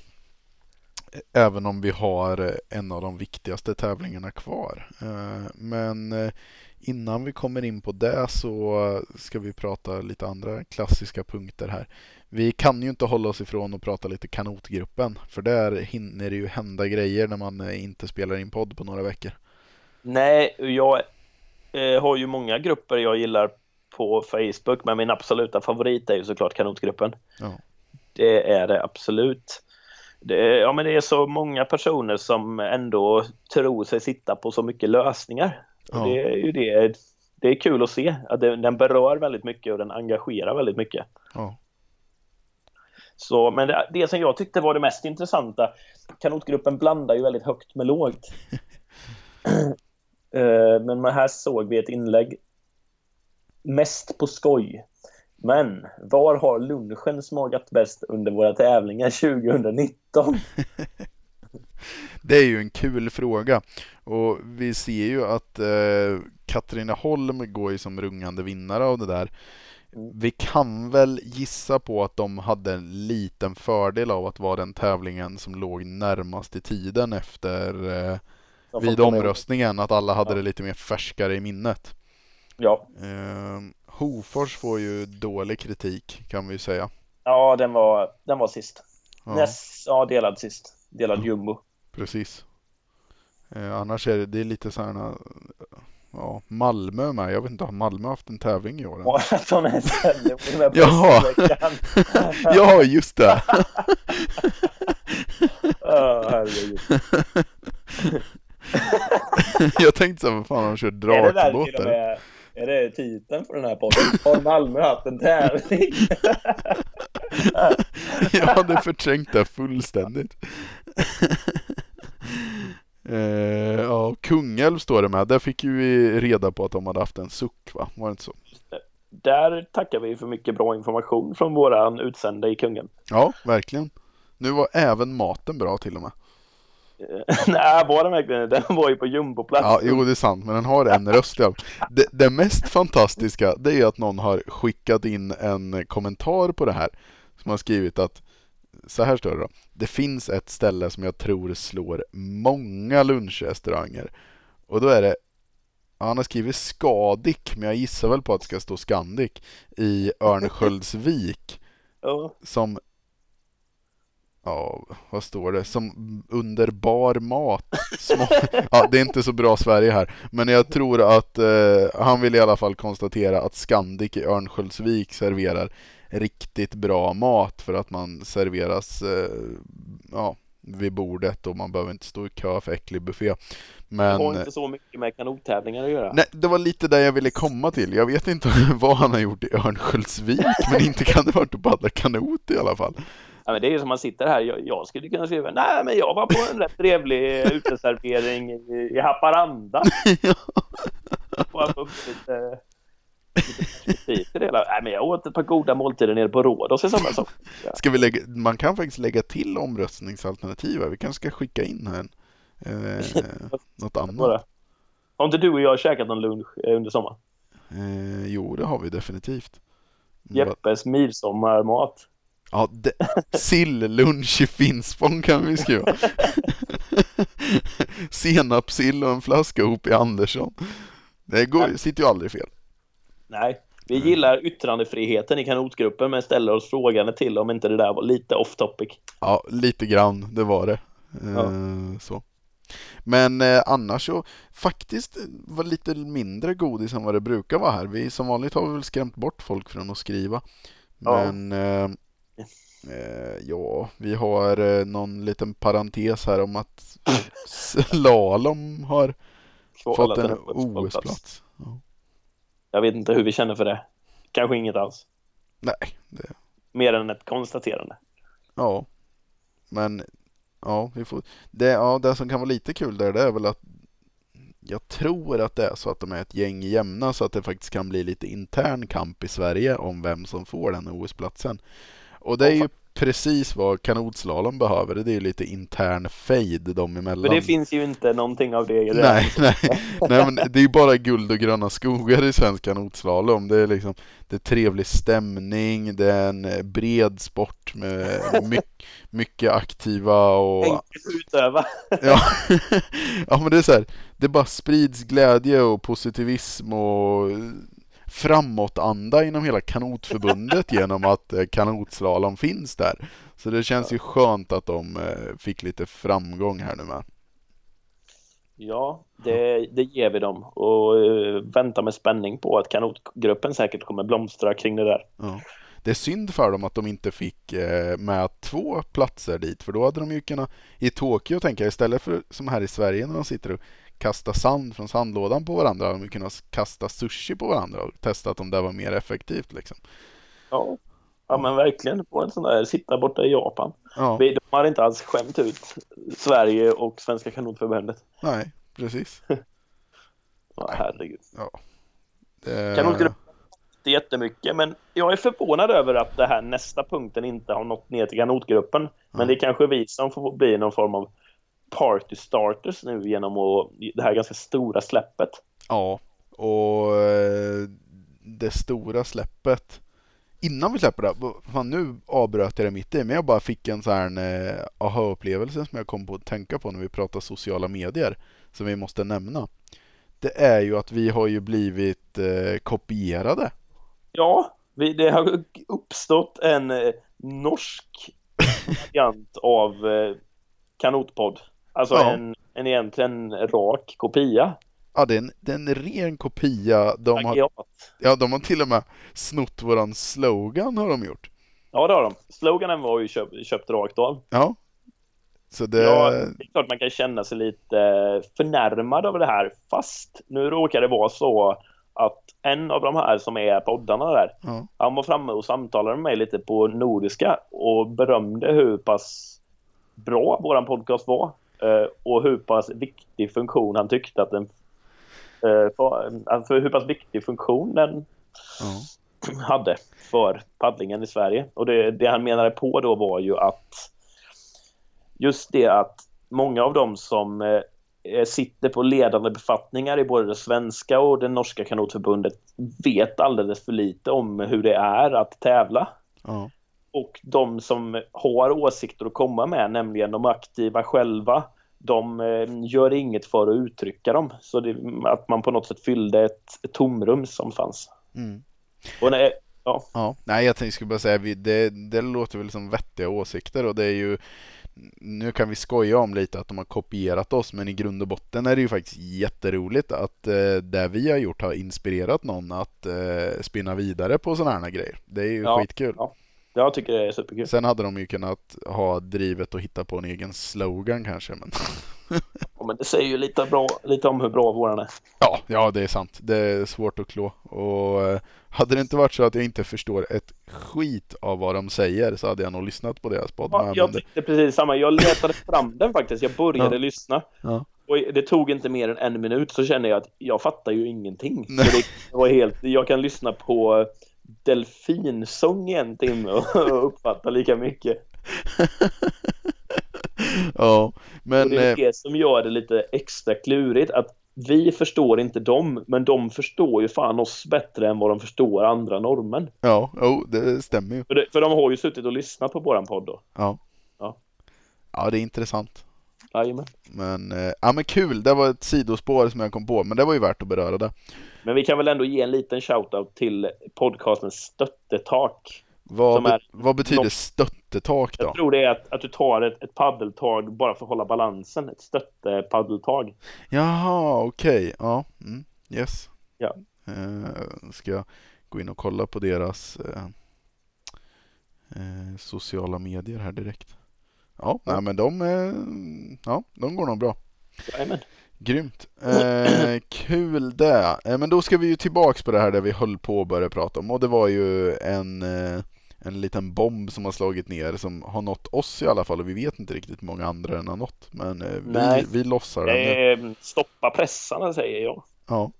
eh, även om vi har eh, en av de viktigaste tävlingarna kvar. Eh, men innan vi kommer in på det så ska vi prata lite andra klassiska punkter här. Vi kan ju inte hålla oss ifrån att prata lite kanotgruppen. För där hinner det ju hända grejer när man inte spelar in podd på några veckor. Nej, jag har ju många grupper jag gillar på Facebook men min absoluta favorit är ju såklart kanotgruppen. Ja. Det är det absolut. Det är, ja, men det är så många personer som ändå tror sig sitta på så mycket lösningar. Ja. Det är ju det. Det är kul att se att det, den berör väldigt mycket och den engagerar väldigt mycket. Ja. Så, men det, det som jag tyckte var det mest intressanta, kanotgruppen blandar ju väldigt högt med lågt. [LAUGHS] Eh, men här såg vi ett inlägg mest på skoj. Men var har lunchen smakat bäst under våra tävlingar 2019? [LAUGHS] Det är ju en kul fråga och vi ser ju att eh, Katrineholm går ju som rungande vinnare av det där. Mm. Vi kan väl gissa på att de hade en liten fördel av att vara den tävlingen som låg närmast i tiden efter eh, vid omröstningen, att alla hade det lite mer färskare i minnet. Ja. Eh, Hofors får ju dålig kritik kan vi ju säga. ja, den var, den var sist. Ja, Näst, ja, delad sist. Delad jumbo. precis. Eh, annars är det, det är lite så här, ja, Malmö med. Jag vet inte, har Malmö haft en tävling i år? att [LAUGHS] de är sämre på den här. Ja, just det. [LAUGHS] Ja, herregud. [LAUGHS] Jag tänkte så här, vad fan har de kört drakbåtar? Är det titeln för den här podden? Har Malmö haft en tävling? [LAUGHS] Jag hade förträngt det fullständigt. [LAUGHS] Eh, ja, Kungälv står det med. Där fick ju vi reda på att de hade haft en suck, va? Var det inte så? Där tackar vi för mycket bra information från våran utsända i Kungen. Ja, verkligen. Nu var även maten bra till och med. [LAUGHS] Nej, var den verkligen Den var ju på jumboplats. Ja, jo det är sant, men den har en röst fall. det, det mest fantastiska, det är ju att någon har skickat in en kommentar på det här. Som har skrivit att, så här står det då. Det finns ett ställe som jag tror slår många lunchrestauranger. Och då är det, ja, han har skrivit Skadik, men jag gissar väl på att det ska stå Scandic, i Örnsköldsvik. Ja. Som Ja, vad står det? Som underbar mat. Små... [LAUGHS] Ja, det är inte så bra Sverige här. Men jag tror att eh, han vill i alla fall konstatera att Scandic i Örnsköldsvik serverar riktigt bra mat för att man serveras eh, ja, vid bordet och man behöver inte stå i kö för äcklig buffé. Det har Men inte så mycket med kanottävlingar att göra. Nej, det var lite där jag ville komma till. Jag vet inte [LAUGHS] vad han har gjort i Örnsköldsvik, men inte kan det varit att paddla kanot i alla fall. Ja, men det är ju som man sitter här. Jag, jag skulle kunna skriva. Nej, men jag var på en rätt trevlig uteservering i, i Haparanda. [LAUGHS] Få upp lite, lite till det hela. Nej, men jag åt ett par goda måltider nere på Rhodos i somras. också. Ska vi lägga, man kan faktiskt lägga till omröstningsalternativ. här. Vi kanske ska skicka in här eh, något annat. Bara. Har inte du och jag käkat någon lunch eh, under sommaren? Eh, jo, det har vi definitivt. Jeppes midsommarmat. Ja, det, silllunch i Finspång kan vi skriva. [LAUGHS] Senapssill och en flaska ihop i Andersson. Det går, sitter ju aldrig fel. Nej, vi gillar yttrandefriheten i kanotgruppen men ställer oss frågande till om inte det där var lite off topic. Ja, lite grann, det var det. Eh, Ja. Så. Men eh, annars så faktiskt var lite mindre godis än vad det brukar vara här. Vi som vanligt har vi väl skrämt bort folk från att skriva. Men eh, eh, ja, vi har eh, någon liten parentes här om att slalom har fått en OS-plats. Ja. Jag vet inte hur vi känner för det. Kanske inget alls. Nej. Det... Mer än ett konstaterande. Ja. Men ja, vi får... det, ja, det som kan vara lite kul där det är väl att jag tror att det är så att de är ett gäng jämna så att det faktiskt kan bli lite intern kamp i Sverige om vem som får den OS-platsen. Och det är ju precis vad kanotslalom behöver. Det är ju lite intern fejd dem emellan. Men det finns ju inte någonting av det i det. Nej, [LAUGHS] nej, nej men det är ju bara guld och gröna skogar i svensk kanotslalom. Det är liksom det är trevlig stämning, det är en bred sport med [LAUGHS] mycket, mycket aktiva och... Enkelt utöva. [LAUGHS] ja. ja, men det är så här, det bara sprids glädje och positivism och framåtanda inom hela kanotförbundet [LAUGHS] genom att eh, kanotslalom finns där. Så det känns ju skönt att de eh, fick lite framgång här nu med. Ja, det, det ger vi dem och uh, väntar med spänning på att kanotgruppen säkert kommer blomstra kring det där. Ja. Det är synd för dem att de inte fick med två platser dit, för då hade de ju kunnat i Tokyo tänka istället för som här i Sverige när de sitter och kasta sand från sandlådan på varandra. De kunnat kasta sushi på varandra och testat om det var mer effektivt. Liksom. Ja. ja, men verkligen på en sån där sitta borta i Japan. Ja. de har inte alls skämt ut Sverige och Svenska kanotförbundet. Nej, precis. [LAUGHS] ja, herregud. Ja. Det... Kanotgruppen inte jättemycket, men jag är förvånad över att det här nästa punkten inte har nått ner till kanotgruppen. Men mm. det är kanske vi som får bli någon form av party starters nu genom att, det här ganska stora släppet. Ja, och eh, det stora släppet Innan vi släpper det, fan nu avbröt jag det mitt i, men jag bara fick en sån här eh, aha-upplevelse som jag kom på att tänka på när vi pratar sociala medier, som vi måste nämna. Det är ju att vi har ju blivit eh, kopierade. Ja, vi, det har uppstått en eh, norsk variant av eh, kanotpodd. Alltså ja. en, en egentligen rak kopia. Ja, det är en, det är en ren kopia. De har, ja, de har till och med snott våran slogan har de gjort. Ja, det har de. Sloganen var ju köpt, köpt rakt av. Ja. Så det... Ja, det är klart man kan känna sig lite förnärmad av det här. Fast nu råkar det vara så att en av de här som är poddarna där, ja. han var framme och samtalade med mig lite på nordiska och berömde hur pass bra våran podcast var. Eh, och hur pass viktig funktion han tyckte att den eh, för, alltså hur pass viktig funktion den mm. [CLEARS THROAT] hade för paddlingen i Sverige. Och det, det han menade på då var ju att just det att många av dem som eh, sitter på ledande befattningar i både det svenska och det norska kanotförbundet vet alldeles för lite om hur det är att tävla. Mm och de som har åsikter att komma med, nämligen de aktiva själva, de eh, gör inget för att uttrycka dem. Så det, att man på något sätt fyllde ett, ett tomrum som fanns. Mm. Och nej, ja. ja. Nej, jag tänkte bara säga, det, det låter väl som vettiga åsikter och det är ju nu kan vi skoja om lite att de har kopierat oss men i grund och botten är det ju faktiskt jätteroligt att eh, det vi har gjort har inspirerat någon att eh, spinna vidare på sådana här grejer. Det är ju ja, skitkul. Ja. Jag tycker det är superkul. Sen hade de ju kunnat ha drivet och hitta på en egen slogan kanske. Men, ja, men det säger ju lite, bra, lite om hur bra våran är. Ja, ja, det är sant. Det är svårt att klå. Och eh, hade det inte varit så att jag inte förstår ett skit av vad de säger så hade jag nog lyssnat på deras podd. Ja, jag tyckte precis samma. Jag letade fram den faktiskt. Jag började ja. lyssna. Ja. Och det tog inte mer än en minut så kände jag att jag fattar ju ingenting. Så det var helt, jag kan lyssna på delfinsång i en timme och [LAUGHS] uppfatta lika mycket. [LAUGHS] ja, men... Och det är eh, det som gör det lite extra klurigt att vi förstår inte dem, men de förstår ju fan oss bättre än vad de förstår andra norrmän. Ja, oh, det stämmer ju. För de har ju suttit och lyssnat på våran podd då. Ja. Ja, ja det är intressant. Jajamän. Men, eh, ja men kul, det var ett sidospår som jag kom på, men det var ju värt att beröra det. Men vi kan väl ändå ge en liten shoutout till podcasten Stöttetak. Vad, be vad betyder stöttetak? stöttetak då? Jag tror det är att, att du tar ett, ett paddeltag bara för att hålla balansen. Ett stöttepaddeltag. Jaha, okej. Okay. Ja, mm. yes. Ja. Eh, ska jag gå in och kolla på deras eh, eh, sociala medier här direkt. Ja, nej, men de, eh, ja, de går nog bra. Jajamän. Grymt. Eh, kul det. Eh, men då ska vi ju tillbaks på det här där vi höll på att börja prata om och det var ju en, eh, en liten bomb som har slagit ner som har nått oss i alla fall och vi vet inte riktigt hur många andra den har nått. Men eh, vi, vi lossar den nu. Stoppa pressarna säger jag. Ja.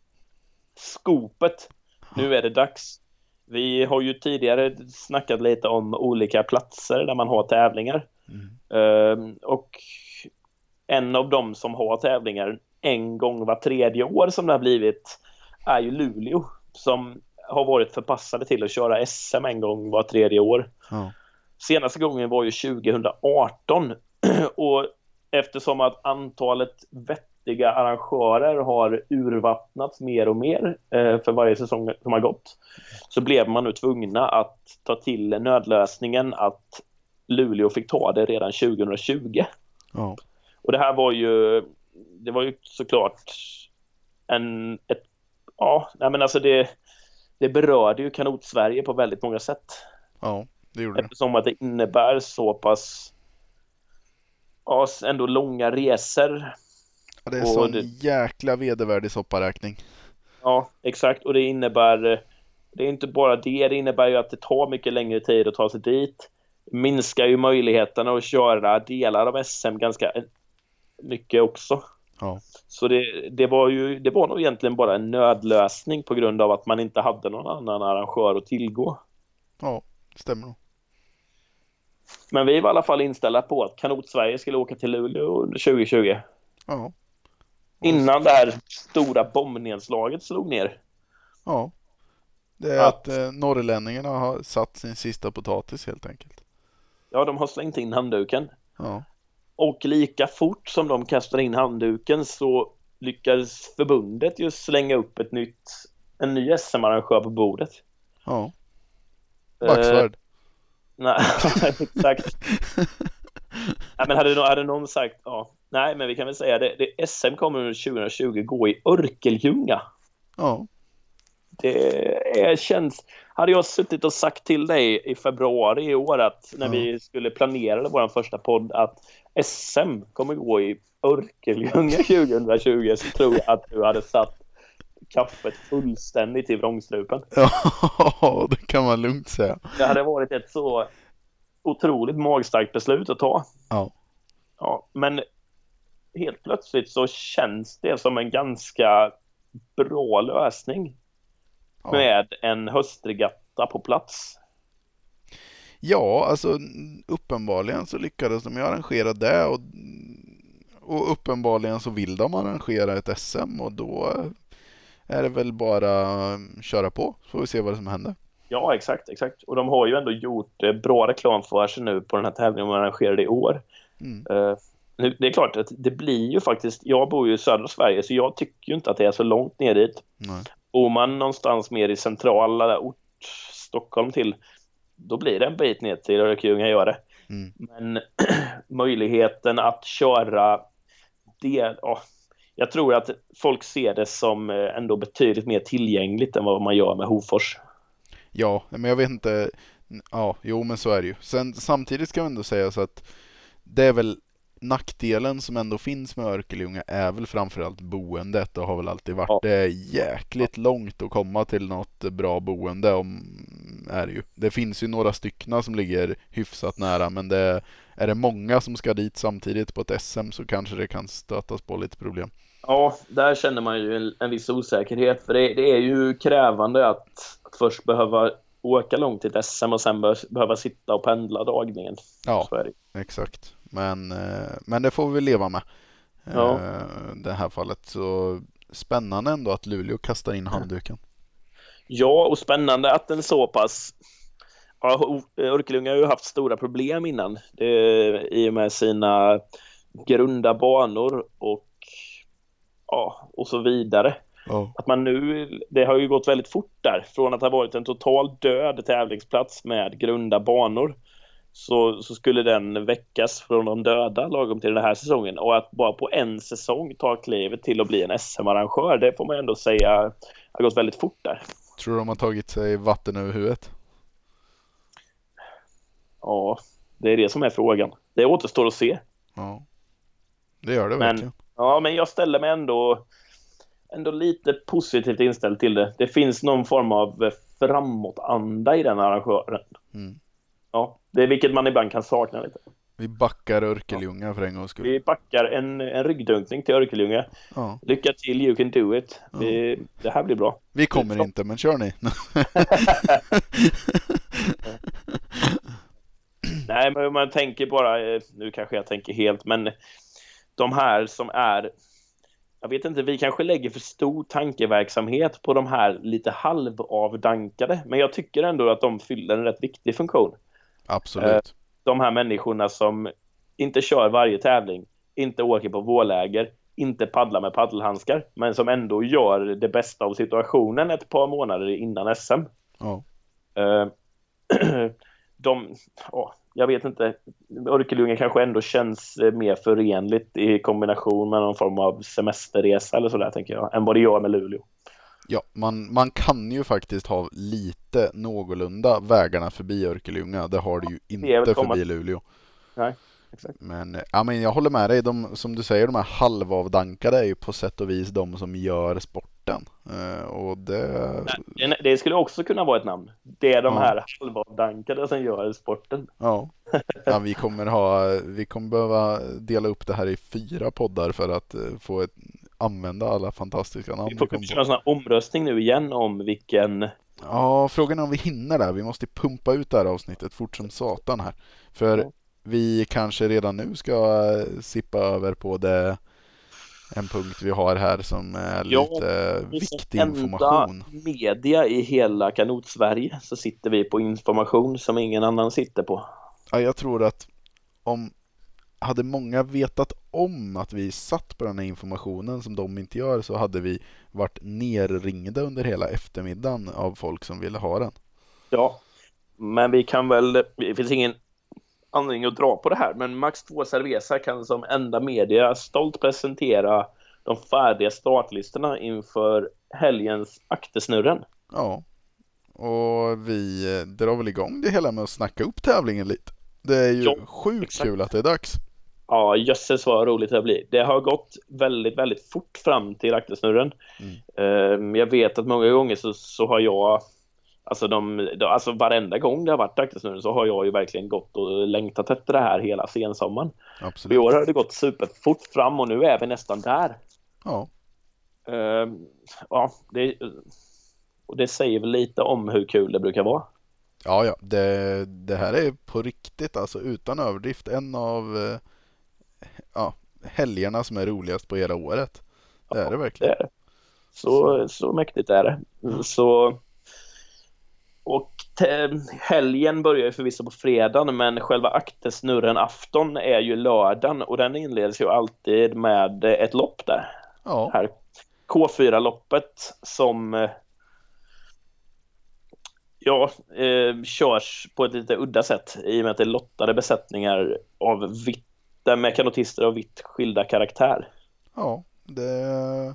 Skopet. Nu är det dags. Vi har ju tidigare snackat lite om olika platser där man har tävlingar. Mm. Och en av dem som har tävlingar en gång var tredje år som det har blivit är ju Luleå som har varit förpassade till att köra SM en gång var tredje år. Ja. Senaste gången var ju 2018 [CLEARS THROAT] och eftersom att antalet vettiga arrangörer har urvattnats mer och mer eh, för varje säsong som har gått så blev man nu tvungna att ta till nödlösningen att Luleå fick ta det redan 2020. Ja. Och det här var ju, det var ju såklart en, ett, ja, nej men alltså det, det berörde ju kanot-Sverige på väldigt många sätt. Ja, det gjorde det. Eftersom att det innebär så pass, ja, ändå långa resor. Ja, det är sån det, jäkla vedervärdig sopparäkning. Ja, exakt. Och det innebär, det är inte bara det, det innebär ju att det tar mycket längre tid att ta sig dit minskar ju möjligheterna att köra delar av SM ganska mycket också. Ja. Så det, det, var ju, det var nog egentligen bara en nödlösning på grund av att man inte hade någon annan arrangör att tillgå. Ja, det stämmer nog. Men vi var i alla fall inställda på att Kanot-Sverige skulle åka till Luleå under 2020. Ja. Innan det här stora bombnedslaget slog ner. Ja. Det är att, att eh, norrlänningarna har satt sin sista potatis helt enkelt. Ja, de har slängt in handduken. Ja. Och lika fort som de kastar in handduken så lyckades förbundet ju slänga upp ett nytt, en ny SM-arrangör på bordet. Ja. Backsvärd. Uh, nej, [LAUGHS] exakt. [LAUGHS] nej, men hade, hade någon sagt, ja, nej, men vi kan väl säga det, det SM kommer under 2020 gå i Örkelljunga. Ja. Det är, känns... Hade jag suttit och sagt till dig i februari i år att när mm. vi skulle planera vår första podd att SM kommer gå i Örkelljunga [LAUGHS] 2020 så tror jag att du hade satt kaffet fullständigt i vrångstrupen. [LAUGHS] Ja, det kan man lugnt säga. Det hade varit ett så otroligt magstarkt beslut att ta. Ja. Ja, men helt plötsligt så känns det som en ganska bra lösning ja. med en höstregatta på plats. Ja, alltså uppenbarligen så lyckades de ju arrangera det och, och uppenbarligen så vill de arrangera ett SM och då är det väl bara köra på så får vi se vad som händer. Ja, exakt, exakt. Och de har ju ändå gjort eh, bra reklam för sig nu på den här tävlingen de arrangerade i år. Mm. Uh, det är klart att det blir ju faktiskt, jag bor ju i södra Sverige så jag tycker ju inte att det är så långt ner dit. Nej. Bor man någonstans mer i centrala ort, Stockholm till, då blir det en bit ner till Örkelljunga gör det. Mm. Men [CLEARS THROAT] möjligheten att köra det, oh, jag tror att folk ser det som eh, ändå betydligt mer tillgängligt än vad man gör med Hofors. Ja, men jag vet inte. Ja, jo men så är det ju. Sen, samtidigt ska jag ändå säga så att det är väl nackdelen som ändå finns med Örkelljunga är väl framförallt boendet och har väl alltid varit. Ja. Det är jäkligt långt att komma till något bra boende. Om, är det, ju. det finns ju några styckna som ligger hyfsat nära men det, är det många som ska dit samtidigt på ett SM så kanske det kan stötas på lite problem. Ja, där känner man ju en, en viss osäkerhet för det, det är ju krävande att, att först behöva åka långt till ett SM och sen behöva sitta och pendla dagligen. Ja, exakt. Men, eh, men det får vi leva med. Ja. Eh, det här fallet. Så spännande ändå att Luleå kastar in handduken. Ja, och spännande att den så pass Ja, Örkelljunga har ju haft stora problem innan det, i och med sina grunda banor och ja, och så vidare. Oh. Att man nu, det har ju gått väldigt fort där från att ha varit en total död tävlingsplats med grunda banor så, så skulle den väckas från de döda lagom till den här säsongen. Och att bara på en säsong ta klivet till att bli en SM-arrangör, det får man ändå säga har gått väldigt fort där. Tror du de har tagit sig vatten över huvudet? Ja, det är det som är frågan. Det återstår att se. Ja, det gör det Men- verkligen. Ja, men jag ställer mig ändå, ändå lite positivt inställd till det. Det finns någon form av framåtanda i den arrangören. Mm. Ja, det är vilket man ibland kan sakna lite. Vi backar Örkelljunga för en gångs skull. Vi backar en, en ryggdunkning till Örkelljunga. Ja. Lycka till, you can do it. Vi, det här blir bra. Vi kommer inte, men kör ni. [LAUGHS] Nej, men man tänker bara, eh, nu kanske jag tänker helt, men de här som är jag vet inte, vi kanske lägger för stor tankeverksamhet på de här lite halvavdankade, men jag tycker ändå att de fyller en rätt viktig funktion. Absolut. De här människorna som inte kör varje tävling, inte åker på vårläger, inte paddlar med paddelhandskar, men som ändå gör det bästa av situationen ett par månader innan SM. Ja. Eh, [CLEARS THROAT] de, ja, jag vet inte, Örkelljunga kanske ändå känns eh, mer förenligt i kombination med någon form av semesterresa eller sådär tänker jag, än vad det gör med Luleå. Ja, man, man kan ju faktiskt ha lite någorlunda vägarna förbi Örkelljunga. Det har du ju inte förbi Luleå. Nej, exakt. Men, ja, men jag håller med dig. De, som du säger, de här halvavdankade är ju på sätt och vis de som gör sporten. Eh, och det... Nej, Det, det skulle också kunna vara ett namn. Det är de Ja. här halvavdankade som gör sporten. Ja. [LAUGHS] ja, vi kommer ha, vi kommer behöva dela upp det här i fyra poddar för att eh, få ett, använda alla fantastiska namn Vi får kom köra en sån här omröstning nu igen om vilken... Ja, frågan är om vi hinner där. Vi måste pumpa ut det här avsnittet fort som satan här. För Ja. vi kanske redan nu ska eh, sippa över på det en punkt vi har här som är Ja, lite viktig information. media i hela kanot-Sverige så sitter vi på information som ingen annan sitter på. Ja, jag tror att om hade många vetat om att vi satt på den här informationen som de inte gör så hade vi varit nerringda under hela eftermiddagen av folk som ville ha den. Ja, men vi kan väl, det finns ingen anledning att dra på det här, men Max 2 Cerveza kan som enda media stolt presentera de färdiga startlistorna inför helgens Aktesnurren. Ja, och vi drar väl igång det hela med att snacka upp tävlingen lite. Det är ju Ja, sjukt exakt. kul att det är dags. Ja, jösses vad roligt det blir. Det har gått väldigt, väldigt fort fram till Aktesnurren. Mm. Jag vet att många gånger så, så har jag Alltså, de, de, alltså varenda gång det har varit Aktesnurren så har jag ju verkligen gått och längtat efter det här hela sensommaren. I Absolut. år har det gått superfort fram och nu är vi nästan där. Ja, Ehm, ja, det, och det säger väl lite om hur kul det brukar vara. ja, ja. Det, det här är på riktigt, alltså utan överdrift, en av eh, helgerna som är roligast på hela året. Det är det Det verkligen. är det. Så, så mäktigt är det. Så, och helgen börjar ju förvisso på fredagen men själva aktesnurren afton är ju lördagen och den inleds ju alltid med ett lopp där. Ja, här K4-loppet som ja, eh, körs på ett lite udda sätt i och med att det är lottade besättningar av vitt, med kanotister av vitt skilda karaktär. ja. Det är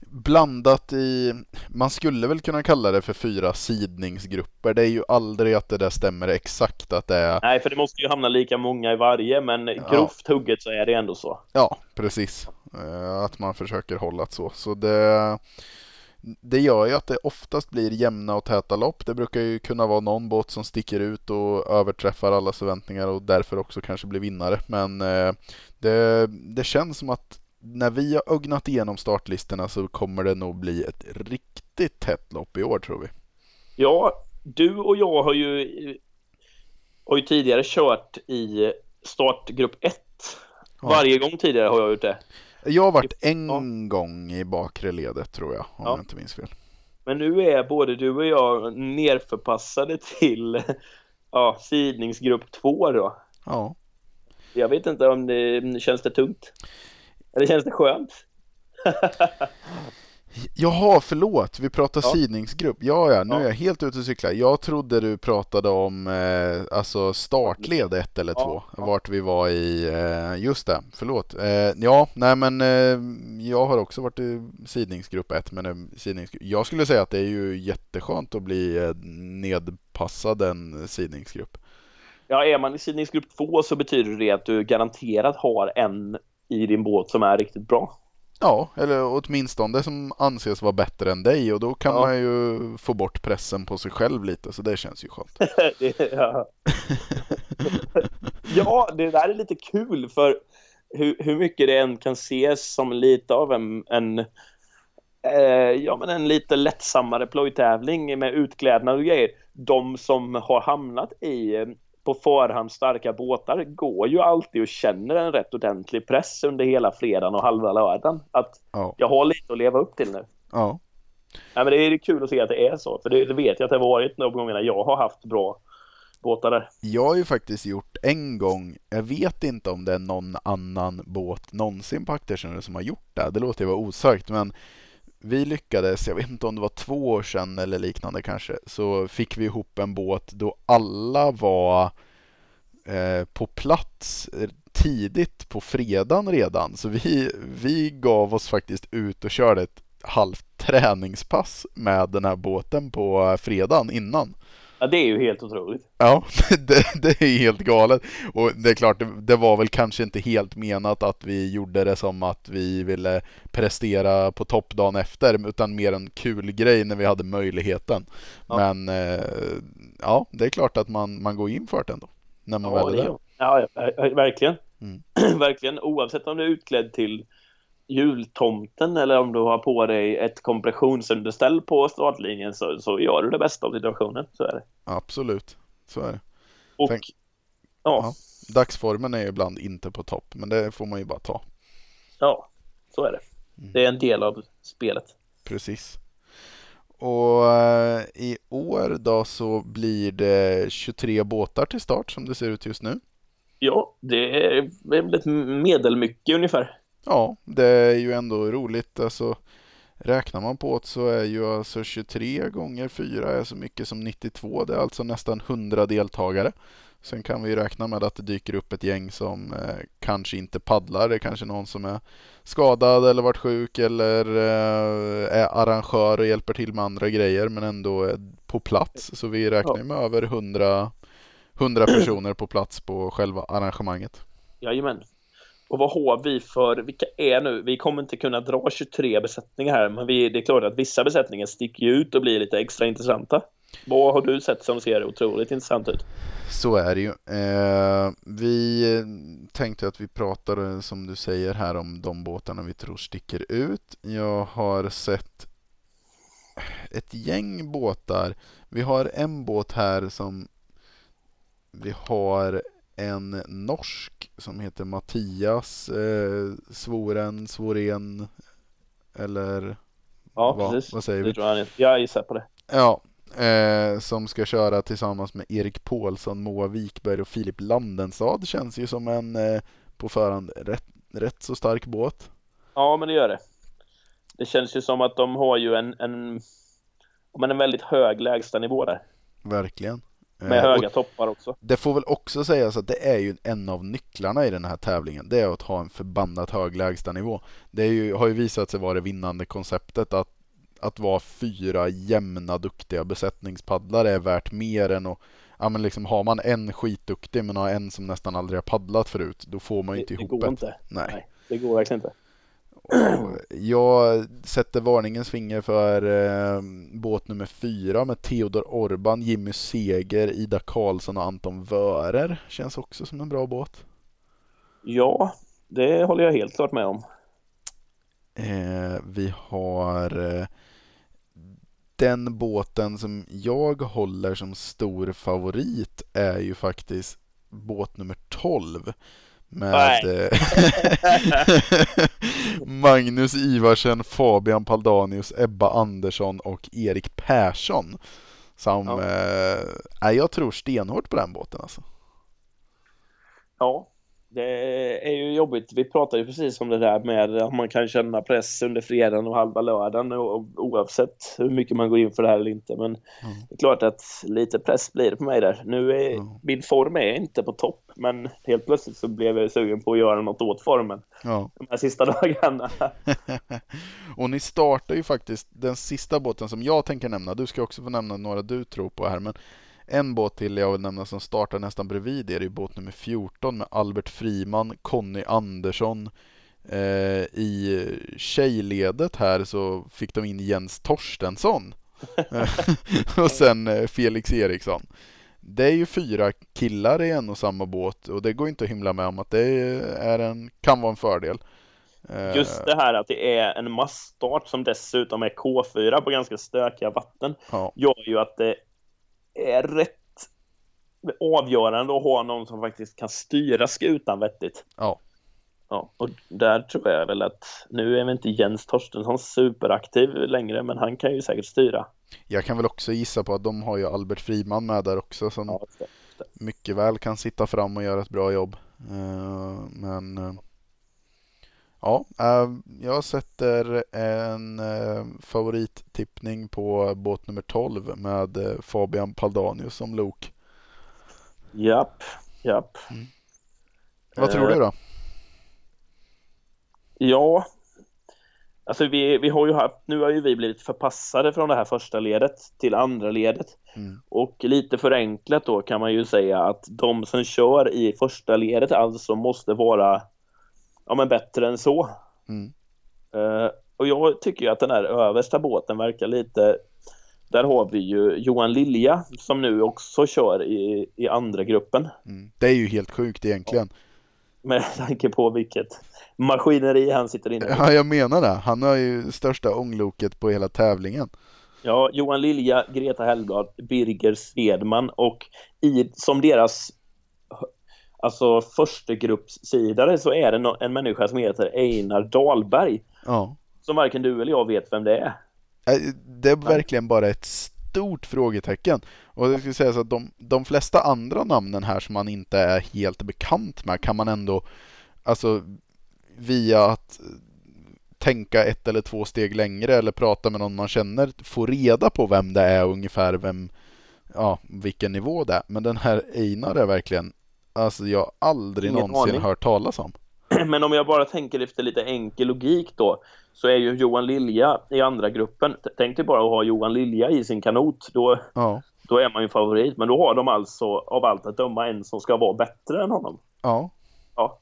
blandat i, man skulle väl kunna kalla det för fyra sidningsgrupper. Det är ju aldrig att det där stämmer exakt att det är Nej, för det måste ju hamna lika många i varje, men grovt hugget så är det ändå så. Ja, precis. Eh, Att man försöker hålla det så. Så det, det gör ju att det oftast blir jämna och täta lopp. Det brukar ju kunna vara någon båt som sticker ut och överträffar allas förväntningar och därför också kanske blir vinnare. Men eh, det, det känns som att när vi har ögnat igenom startlistorna så kommer det nog bli ett riktigt tätt lopp i år tror vi. Ja, du och jag har ju, har ju tidigare kört i startgrupp 1. Ja. Varje gång tidigare har jag gjort det. Jag har varit en Ja. gång i bakre ledet tror jag, om Ja. jag inte minns fel. Men nu är både du och jag nerförpassade till ja, sidningsgrupp 2 då. Ja. Jag vet inte om det känns det tungt. Eller känns det skönt? [LAUGHS] Jaha, förlåt. Vi pratar Ja. sidningsgrupp. Ja, ja, nu Ja. är jag helt ute och cyklar. Jag trodde du pratade om eh, alltså startled ett eller Ja, två. ja. Vart vi var i, eh, just det, förlåt. Eh, ja, nej men eh, jag har också varit i sidningsgrupp 1. Men eh, sidningsgrupp, jag skulle säga att det är ju jätteskönt att bli eh, nedpassad en sidningsgrupp. Ja, är man i sidningsgrupp 2 så betyder det att du garanterat har en i din båt som är riktigt bra. Ja, eller åtminstone som anses vara bättre än dig och då kan Ja. man ju få bort pressen på sig själv lite så det känns ju skönt. [LAUGHS] Ja. [LAUGHS] ja, det där är lite kul för hur, hur mycket det än kan ses som lite av en, en eh, ja, men en lite lättsammare plojtävling med utklädnad och grejer. De som har hamnat i eh, på förhand starka båtar går ju alltid och känner en rätt ordentlig press under hela fredagen och halva lördagen. Att Ja, jag har lite att leva upp till nu. ja. Nej, men det är kul att se att det är så, för det, det vet jag att det har varit de gångerna jag har haft bra båtar där. Jag har ju faktiskt gjort en gång, jag vet inte om det är någon annan båt någonsin på Aktersjön som har gjort det, det låter ju vara osagt men vi lyckades, jag vet inte om det var två år sedan eller liknande kanske, så fick vi ihop en båt då alla var eh, på plats eh, tidigt på fredagen redan. Så vi, vi gav oss faktiskt ut och körde ett halvt träningspass med den här båten på eh, fredagen innan. Ja, det är ju helt otroligt. Ja, [LAUGHS] det, det är helt galet. Och det är klart, det, det var väl kanske inte helt menat att vi gjorde det som att vi ville prestera på topp dagen efter, utan mer en kul grej när vi hade möjligheten. Ja. Men eh, ja, det är klart att man, man går in för det ändå. När man Ja, väl är är, där. ja, ja, ja, verkligen. Mm. [CLEARS THROAT] verkligen. Oavsett om du är utklädd till jultomten eller om du har på dig ett kompressionsunderställ på startlinjen så, så gör du det bästa av situationen. Så är det. Absolut, så är det. Och Tänk- ja, Ja. Dagsformen är ju ibland inte på topp, men det får man ju bara ta. ja, så är det. Mm. Det är en del av spelet. Precis. Och eh, i år då så blir det 23 båtar till start som det ser ut just nu. Ja, det är väl ett medelmycket ungefär. Ja, det är ju ändå roligt. Alltså, räknar man på det så är ju alltså 23 gånger 4 är så mycket som 92. Det är alltså nästan 100 deltagare. Sen kan vi räkna med att det dyker upp ett gäng som eh, kanske inte paddlar. Det är kanske någon som är skadad eller varit sjuk eller eh, är arrangör och hjälper till med andra grejer men ändå är på plats. Så vi räknar ju med över 100, 100 personer på plats på själva arrangemanget. Jajamän. Och vad har vi för, vilka är nu, vi kommer inte kunna dra 23 besättningar här, men vi, det är klart att vissa besättningar sticker ju ut och blir lite extra intressanta. Vad har du sett som ser otroligt intressant ut? Så är det ju. Eh, vi tänkte att vi pratar eh, som du säger här om de båtarna vi tror sticker ut. Jag har sett ett gäng båtar. Vi har en båt här som vi har en norsk som heter Mattias eh, Svoren, Svorén eller Ja, vad, precis. vad säger vi? Det tror jag, jag gissar på det. Ja, eh, som ska köra tillsammans med Erik Paulsson, Moa Wikberg och Filip Landenstad. Känns ju som en eh, på förhand rätt, rätt så stark båt. Ja, men det gör det. Det känns ju som att de har ju en, en, en väldigt hög lägstanivå där. Verkligen. Med Eh, höga och toppar också. det får väl också sägas att det är ju en av nycklarna i den här tävlingen. Det är att ha en förbannat hög lägstanivå. Det ju, har ju visat sig vara det vinnande konceptet att, att vara fyra jämna duktiga besättningspaddlare är värt mer än att Ja men liksom har man en skitduktig men har en som nästan aldrig har paddlat förut då får man ju inte det, det ihop går ett. inte. Nej. Nej, det går verkligen inte. Jag sätter varningens finger för eh, båt nummer fyra med Theodor Orban, Jimmy Seger, Ida Karlsson och Anton Wörer. Känns också som en bra båt. Ja, det håller jag helt klart med om. Eh, vi har eh, den båten som jag håller som stor favorit är ju faktiskt båt nummer 12 med eh, [LAUGHS] Magnus Ivarsen, Fabian Paldanius, Ebba Andersson och Erik Persson. Som, Ja. eh, jag tror stenhårt på den båten alltså. Ja, det är ju jobbigt. Vi pratade ju precis om det där med att man kan känna press under fredagen och halva lördagen oavsett hur mycket man går in för det här eller inte. Men mm. det är klart att lite press blir det på mig där. Nu är mm. min form är inte på topp, men helt plötsligt så blev jag sugen på att göra något åt formen ja. de här sista [LAUGHS] dagarna. [LAUGHS] och ni startar ju faktiskt den sista båten som jag tänker nämna. Du ska också få nämna några du tror på här, men en båt till jag vill nämna som startar nästan bredvid er är båt nummer 14 med Albert Friman, Conny Andersson. Eh, I tjejledet här så fick de in Jens Torstensson. [LAUGHS] [LAUGHS] och sen eh, Felix Eriksson. Det är ju fyra killar i en och samma båt och det går inte att hymla med om att det är en, kan vara en fördel. Eh, Just det här att det är en massstart som dessutom är K4 på ganska stökiga vatten ja. gör ju att det är rätt avgörande att ha någon som faktiskt kan styra skutan vettigt. Ja. Ja, och där tror jag väl att nu är väl inte Jens Torstensson superaktiv längre, men han kan ju säkert styra. Jag kan väl också gissa på att de har ju Albert Friman med där också som ja, mycket väl kan sitta fram och göra ett bra jobb. Uh, men uh, Ja, äh, jag sätter en äh, favorittippning på båt nummer 12 med äh, Fabian Paldanius som lok. Japp, japp. Mm. Vad tror du då? Ja, alltså vi, vi har ju haft, nu har ju vi blivit förpassade från det här första ledet till andra ledet. Mm. Och lite förenklat då kan man ju säga att de som kör i första ledet alltså måste vara ja, men bättre än så. Mm. Uh, och jag tycker ju att den här översta båten verkar lite där har vi ju Johan Lilja som nu också kör i, i andra gruppen. Mm. Det är ju helt sjukt egentligen. Med tanke på vilket maskineri han sitter inne i. Ja, jag menar det. Han har ju största ångloket på hela tävlingen. Ja, Johan Lilja, Greta Hellblad, Birger Svedman och i, som deras alltså förstegruppssidare så är det en människa som heter Einar Dahlberg. Ja. Som varken du eller jag vet vem det är. Det är verkligen bara ett stort frågetecken. Och det ska sägas att de, de flesta andra namnen här som man inte är helt bekant med kan man ändå, alltså via att tänka ett eller två steg längre eller prata med någon man känner, få reda på vem det är och ungefär vem, ja, vilken nivå det är. Men den här Einar är verkligen Alltså jag har aldrig Ingen någonsin aning. hört talas om. [CLEARS THROAT] Men om jag bara tänker efter lite enkel logik då så är ju Johan Lilja i andra gruppen. Tänk dig bara att ha Johan Lilja i sin kanot. Då, ja. då är man ju favorit. Men då har de alltså av allt att döma en som ska vara bättre än honom. Ja. Ja.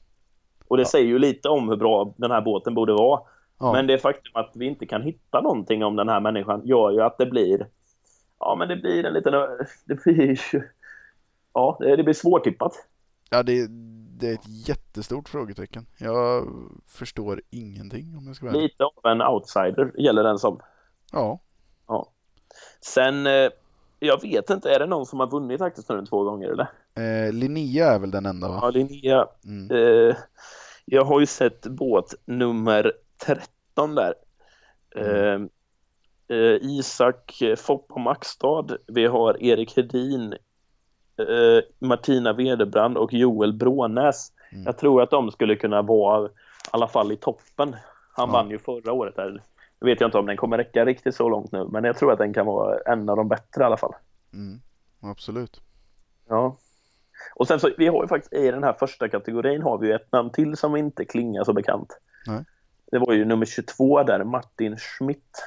Och det ja. säger ju lite om hur bra den här båten borde vara. Ja. Men det faktum att vi inte kan hitta någonting om den här människan gör ju att det blir Ja men det blir en liten [LAUGHS] Det blir Ja det blir svårtippat. Ja, det, det är ett jättestort frågetecken. Jag förstår ingenting om jag ska vara Lite av en outsider gäller den som. Ja. Ja. Sen, eh, jag vet inte, är det någon som har vunnit Aktersnurren två gånger eller? Eh, Linnea är väl den enda va? Ja, Linnea. Mm. Eh, jag har ju sett båt nummer 13 där. Mm. Eh, eh, Isak Foppa Maxstad. Vi har Erik Hedin eh, Martina Vederbrand och Joel Brånäs. Mm. Jag tror att de skulle kunna vara i alla fall i toppen. Han ja. vann ju förra året där. Nu vet jag inte om den kommer räcka riktigt så långt nu, men jag tror att den kan vara en av de bättre i alla fall. Mm. Absolut. Ja. Och sen så, vi har ju faktiskt i den här första kategorin har vi ju ett namn till som inte klingar så bekant. Nej. Det var ju nummer 22 där, Martin Schmidt.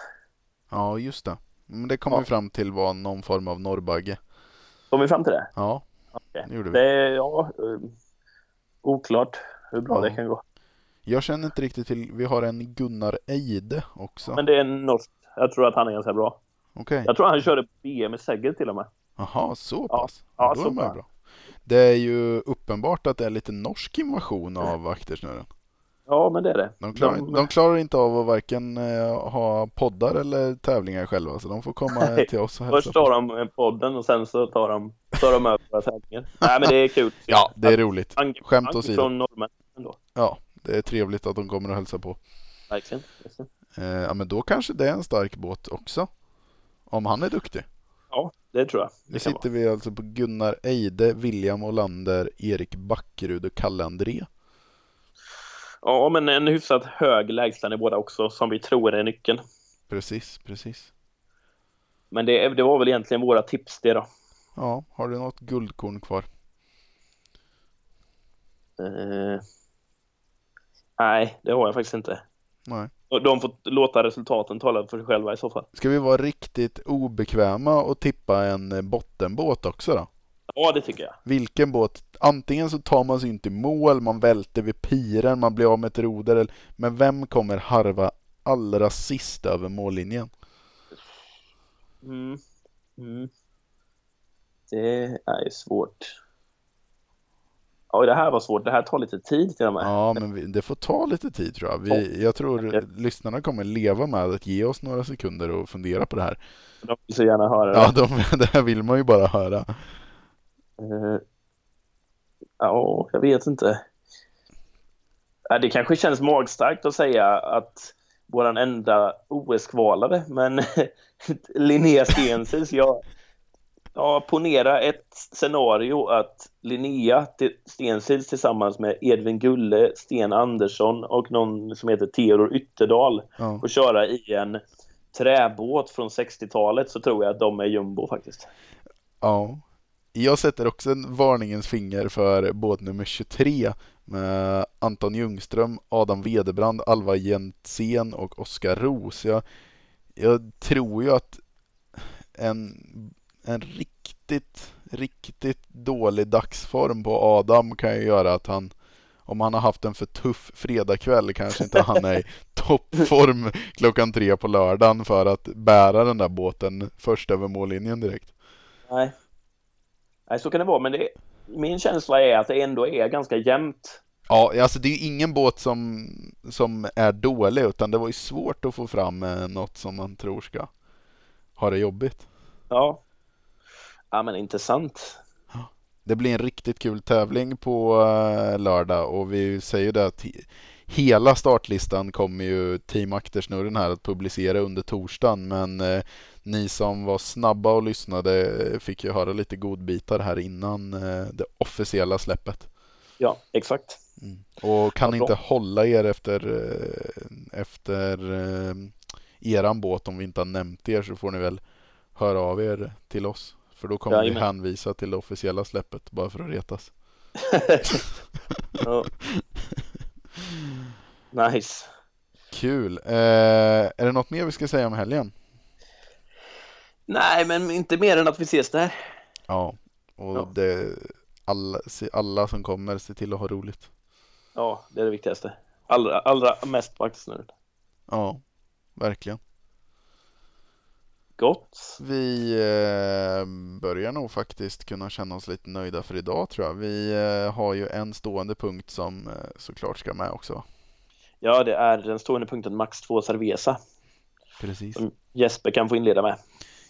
Ja, just det. Men det kom ja. vi fram till var någon form av norrbagge. Kom vi fram till det? Ja, okay. det gjorde vi. Det är, ja, uh, oklart hur bra ja. det kan gå. Jag känner inte riktigt till, vi har en Gunnar Eide också. Men det är en norsk. Jag tror att han är ganska bra. Okay. Jag tror han körde BM i Segger till och med. Jaha, så pass? Ja, ja så bra. bra. Det är ju uppenbart att det är lite norsk invasion av [LAUGHS] aktersnören. Ja, men det är det. De klarar, de... de klarar inte av att varken eh, ha poddar eller tävlingar själva, så de får komma Nej. till oss och hälsa Först tar de podden och sen så tar de, tar de över våra tävlingar. Nej, men det är kul. ja, det är roligt. Skämt åsido. från norrmän ändå. Ja, det är trevligt att de kommer och hälsar på. Verkligen. Eh, ja, men då kanske det är en stark båt också. Om han är duktig. Ja, det tror jag. Nu Det kan sitter vi alltså på Gunnar Eide, William Olander, Erik Backerud och Kalle André. Ja, men en hyfsat hög lägstanivå där också som vi tror är nyckeln. Precis, precis. Men det, det var väl egentligen våra tips det då. Ja, har du något guldkorn kvar? Eh, nej, det har jag faktiskt inte. Nej. De får låta resultaten tala för sig själva i så fall. Ska vi vara riktigt obekväma och tippa en bottenbåt också då? Ja, det tycker jag. Vilken båt? Antingen så tar man sig inte i mål, man välter vid piren, man blir av med ett roder. Men vem kommer harva allra sist över mållinjen? Mm. Mm. Det är ju svårt. Ja, det här var svårt. Det här tar lite tid till och med. Ja, men vi, det får ta lite tid tror jag. Vi, jag tror lyssnarna kommer leva med att ge oss några sekunder och fundera på det här. De vill så gärna höra det. Ja, de, [LAUGHS] det här vill man ju bara höra. Eh, ja, jag vet inte. Det kanske känns magstarkt att säga att våran enda OS-kvalare, men [LAUGHS] Linnea Stensils, jag, ja, ponera ett scenario att Linnea Stensils tillsammans med Edvin Gulle, Sten Andersson och någon som heter Theodor Ytterdal Ja. får köra i en träbåt från 60-talet så tror jag att de är jumbo faktiskt. ja. Jag sätter också en varningens finger för båt nummer 23 med Anton Ljungström, Adam Wederbrand, Alva Jensén och Oskar Roos. Jag, jag tror ju att en, en riktigt, riktigt dålig dagsform på Adam kan ju göra att han om han har haft en för tuff fredagkväll kanske inte han är i [LAUGHS] toppform klockan tre på lördagen för att bära den där båten först över mållinjen direkt. Nej. Nej, så kan det vara, men det, min känsla är att det ändå är ganska jämnt. Ja, alltså det är ju ingen båt som, som är dålig utan det var ju svårt att få fram eh, något som man tror ska ha det jobbigt. Ja. Ja, men intressant. Det blir en riktigt kul tävling på eh, lördag och vi säger det att hela startlistan kommer ju Team Aktersnurren här att publicera under torsdagen men eh, ni som var snabba och lyssnade eh, fick ju höra lite godbitar här innan eh, det officiella släppet. Ja, exakt. Och kan bra. inte hålla er efter, eh, efter eh, eran båt om vi inte har nämnt er så får ni väl höra av er till oss. För då kommer vi Jajamän. hänvisa till det officiella släppet bara för att retas. [LAUGHS] [LAUGHS] ja. Nice. Kul! Eh, är det något mer vi ska säga om helgen? Nej, men inte mer än att vi ses där. Ja, och Ja. Det, alla, alla som kommer, se till att ha roligt. Ja, det är det viktigaste. Allra, allra mest på aktiesnurren. Ja, verkligen. Gott. Vi eh, börjar nog faktiskt kunna känna oss lite nöjda för idag tror jag. Vi eh, har ju en stående punkt som eh, såklart ska med också. Ja, det är den stående punkten Max 2 Cerveza Precis. som Jesper kan få inleda med.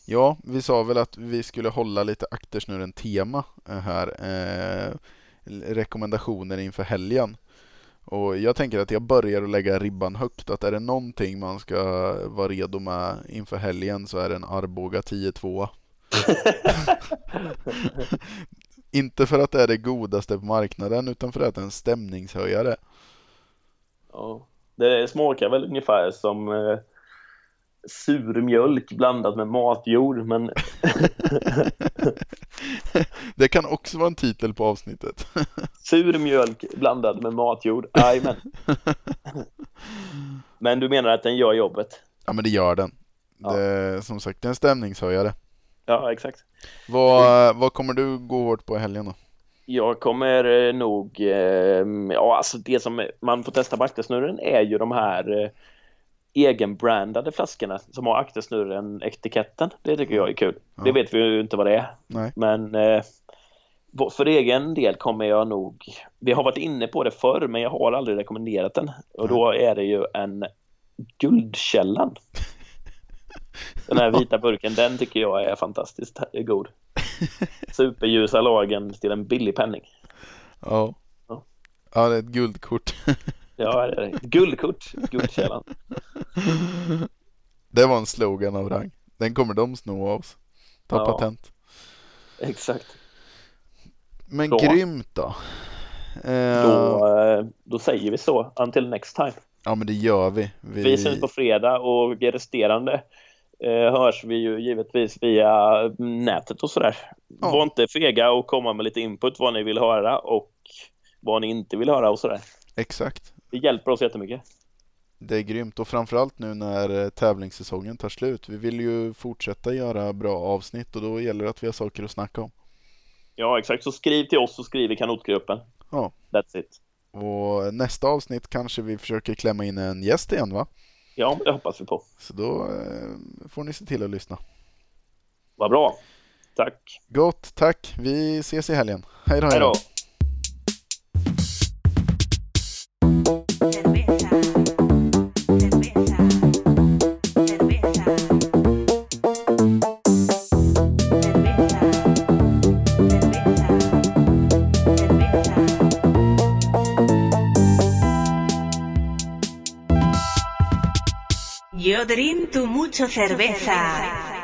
Ja, vi sa väl att vi skulle hålla lite aktersnurren tema här. Rekommendationer inför helgen. Och jag tänker att jag börjar att lägga ribban högt. Att är det någonting man ska vara redo med inför helgen så är det en Arboga 10-2. [LAUGHS] Inte för att det är det godaste på marknaden utan för att det är en stämningshöjare. Ja. Det smakar väl ungefär som eh, eh, sur mjölk blandat med matjord, men [LAUGHS] Det kan också vara en titel på avsnittet. [LAUGHS] sur mjölk blandad med matjord. Jajamän. [LAUGHS] Men du menar att den gör jobbet? Ja men det gör den. Ja. Det, som sagt, det är en stämningshöjare. Ja, exakt. Vad, vad kommer du gå hårt på i helgen då? Jag kommer eh, nog, eh, ja alltså det som man får testa på aktersnurren är ju de här eh, egenbrandade flaskorna som har aktersnurren-etiketten. Det tycker jag är kul. Ja. Det vet vi ju inte vad det är. Nej. Men eh, för egen del kommer jag nog, vi har varit inne på det förr men jag har aldrig rekommenderat den. Och då är det ju en Guldkällan. [LAUGHS] Den här vita burken, den tycker jag är fantastiskt god. [LAUGHS] Superljusa lagen till en billig penning. Ja. Ja. Ja, det är ett guldkort. [LAUGHS] Ja. Guldkort, Guldkällan. Det var en slogan av rang. Den kommer de sno av oss. Ta Ja. patent. Exakt. Men Bra. grymt då. Eh, Då, eh, då säger vi så. Until next time. Ja men det gör vi. Vi, Vi syns på fredag och resterande eh, hörs vi ju givetvis via nätet och sådär. Ja. Var inte fega och komma med lite input vad ni vill höra och vad ni inte vill höra och sådär. Exakt. Det hjälper oss jättemycket. Det är grymt och framförallt nu när eh, tävlingssäsongen tar slut. Vi vill ju fortsätta göra bra avsnitt och då gäller det att vi har saker att snacka om. Ja, exakt. Så skriv till oss och skriv i kanotgruppen. Ja. That's it. Och nästa avsnitt kanske vi försöker klämma in en gäst igen va? Ja, det hoppas vi på. Så då eh, får ni se till att lyssna. Vad bra. Tack. Gott, tack. Vi ses i helgen. Hej då. Hej då. Mucho cerveza.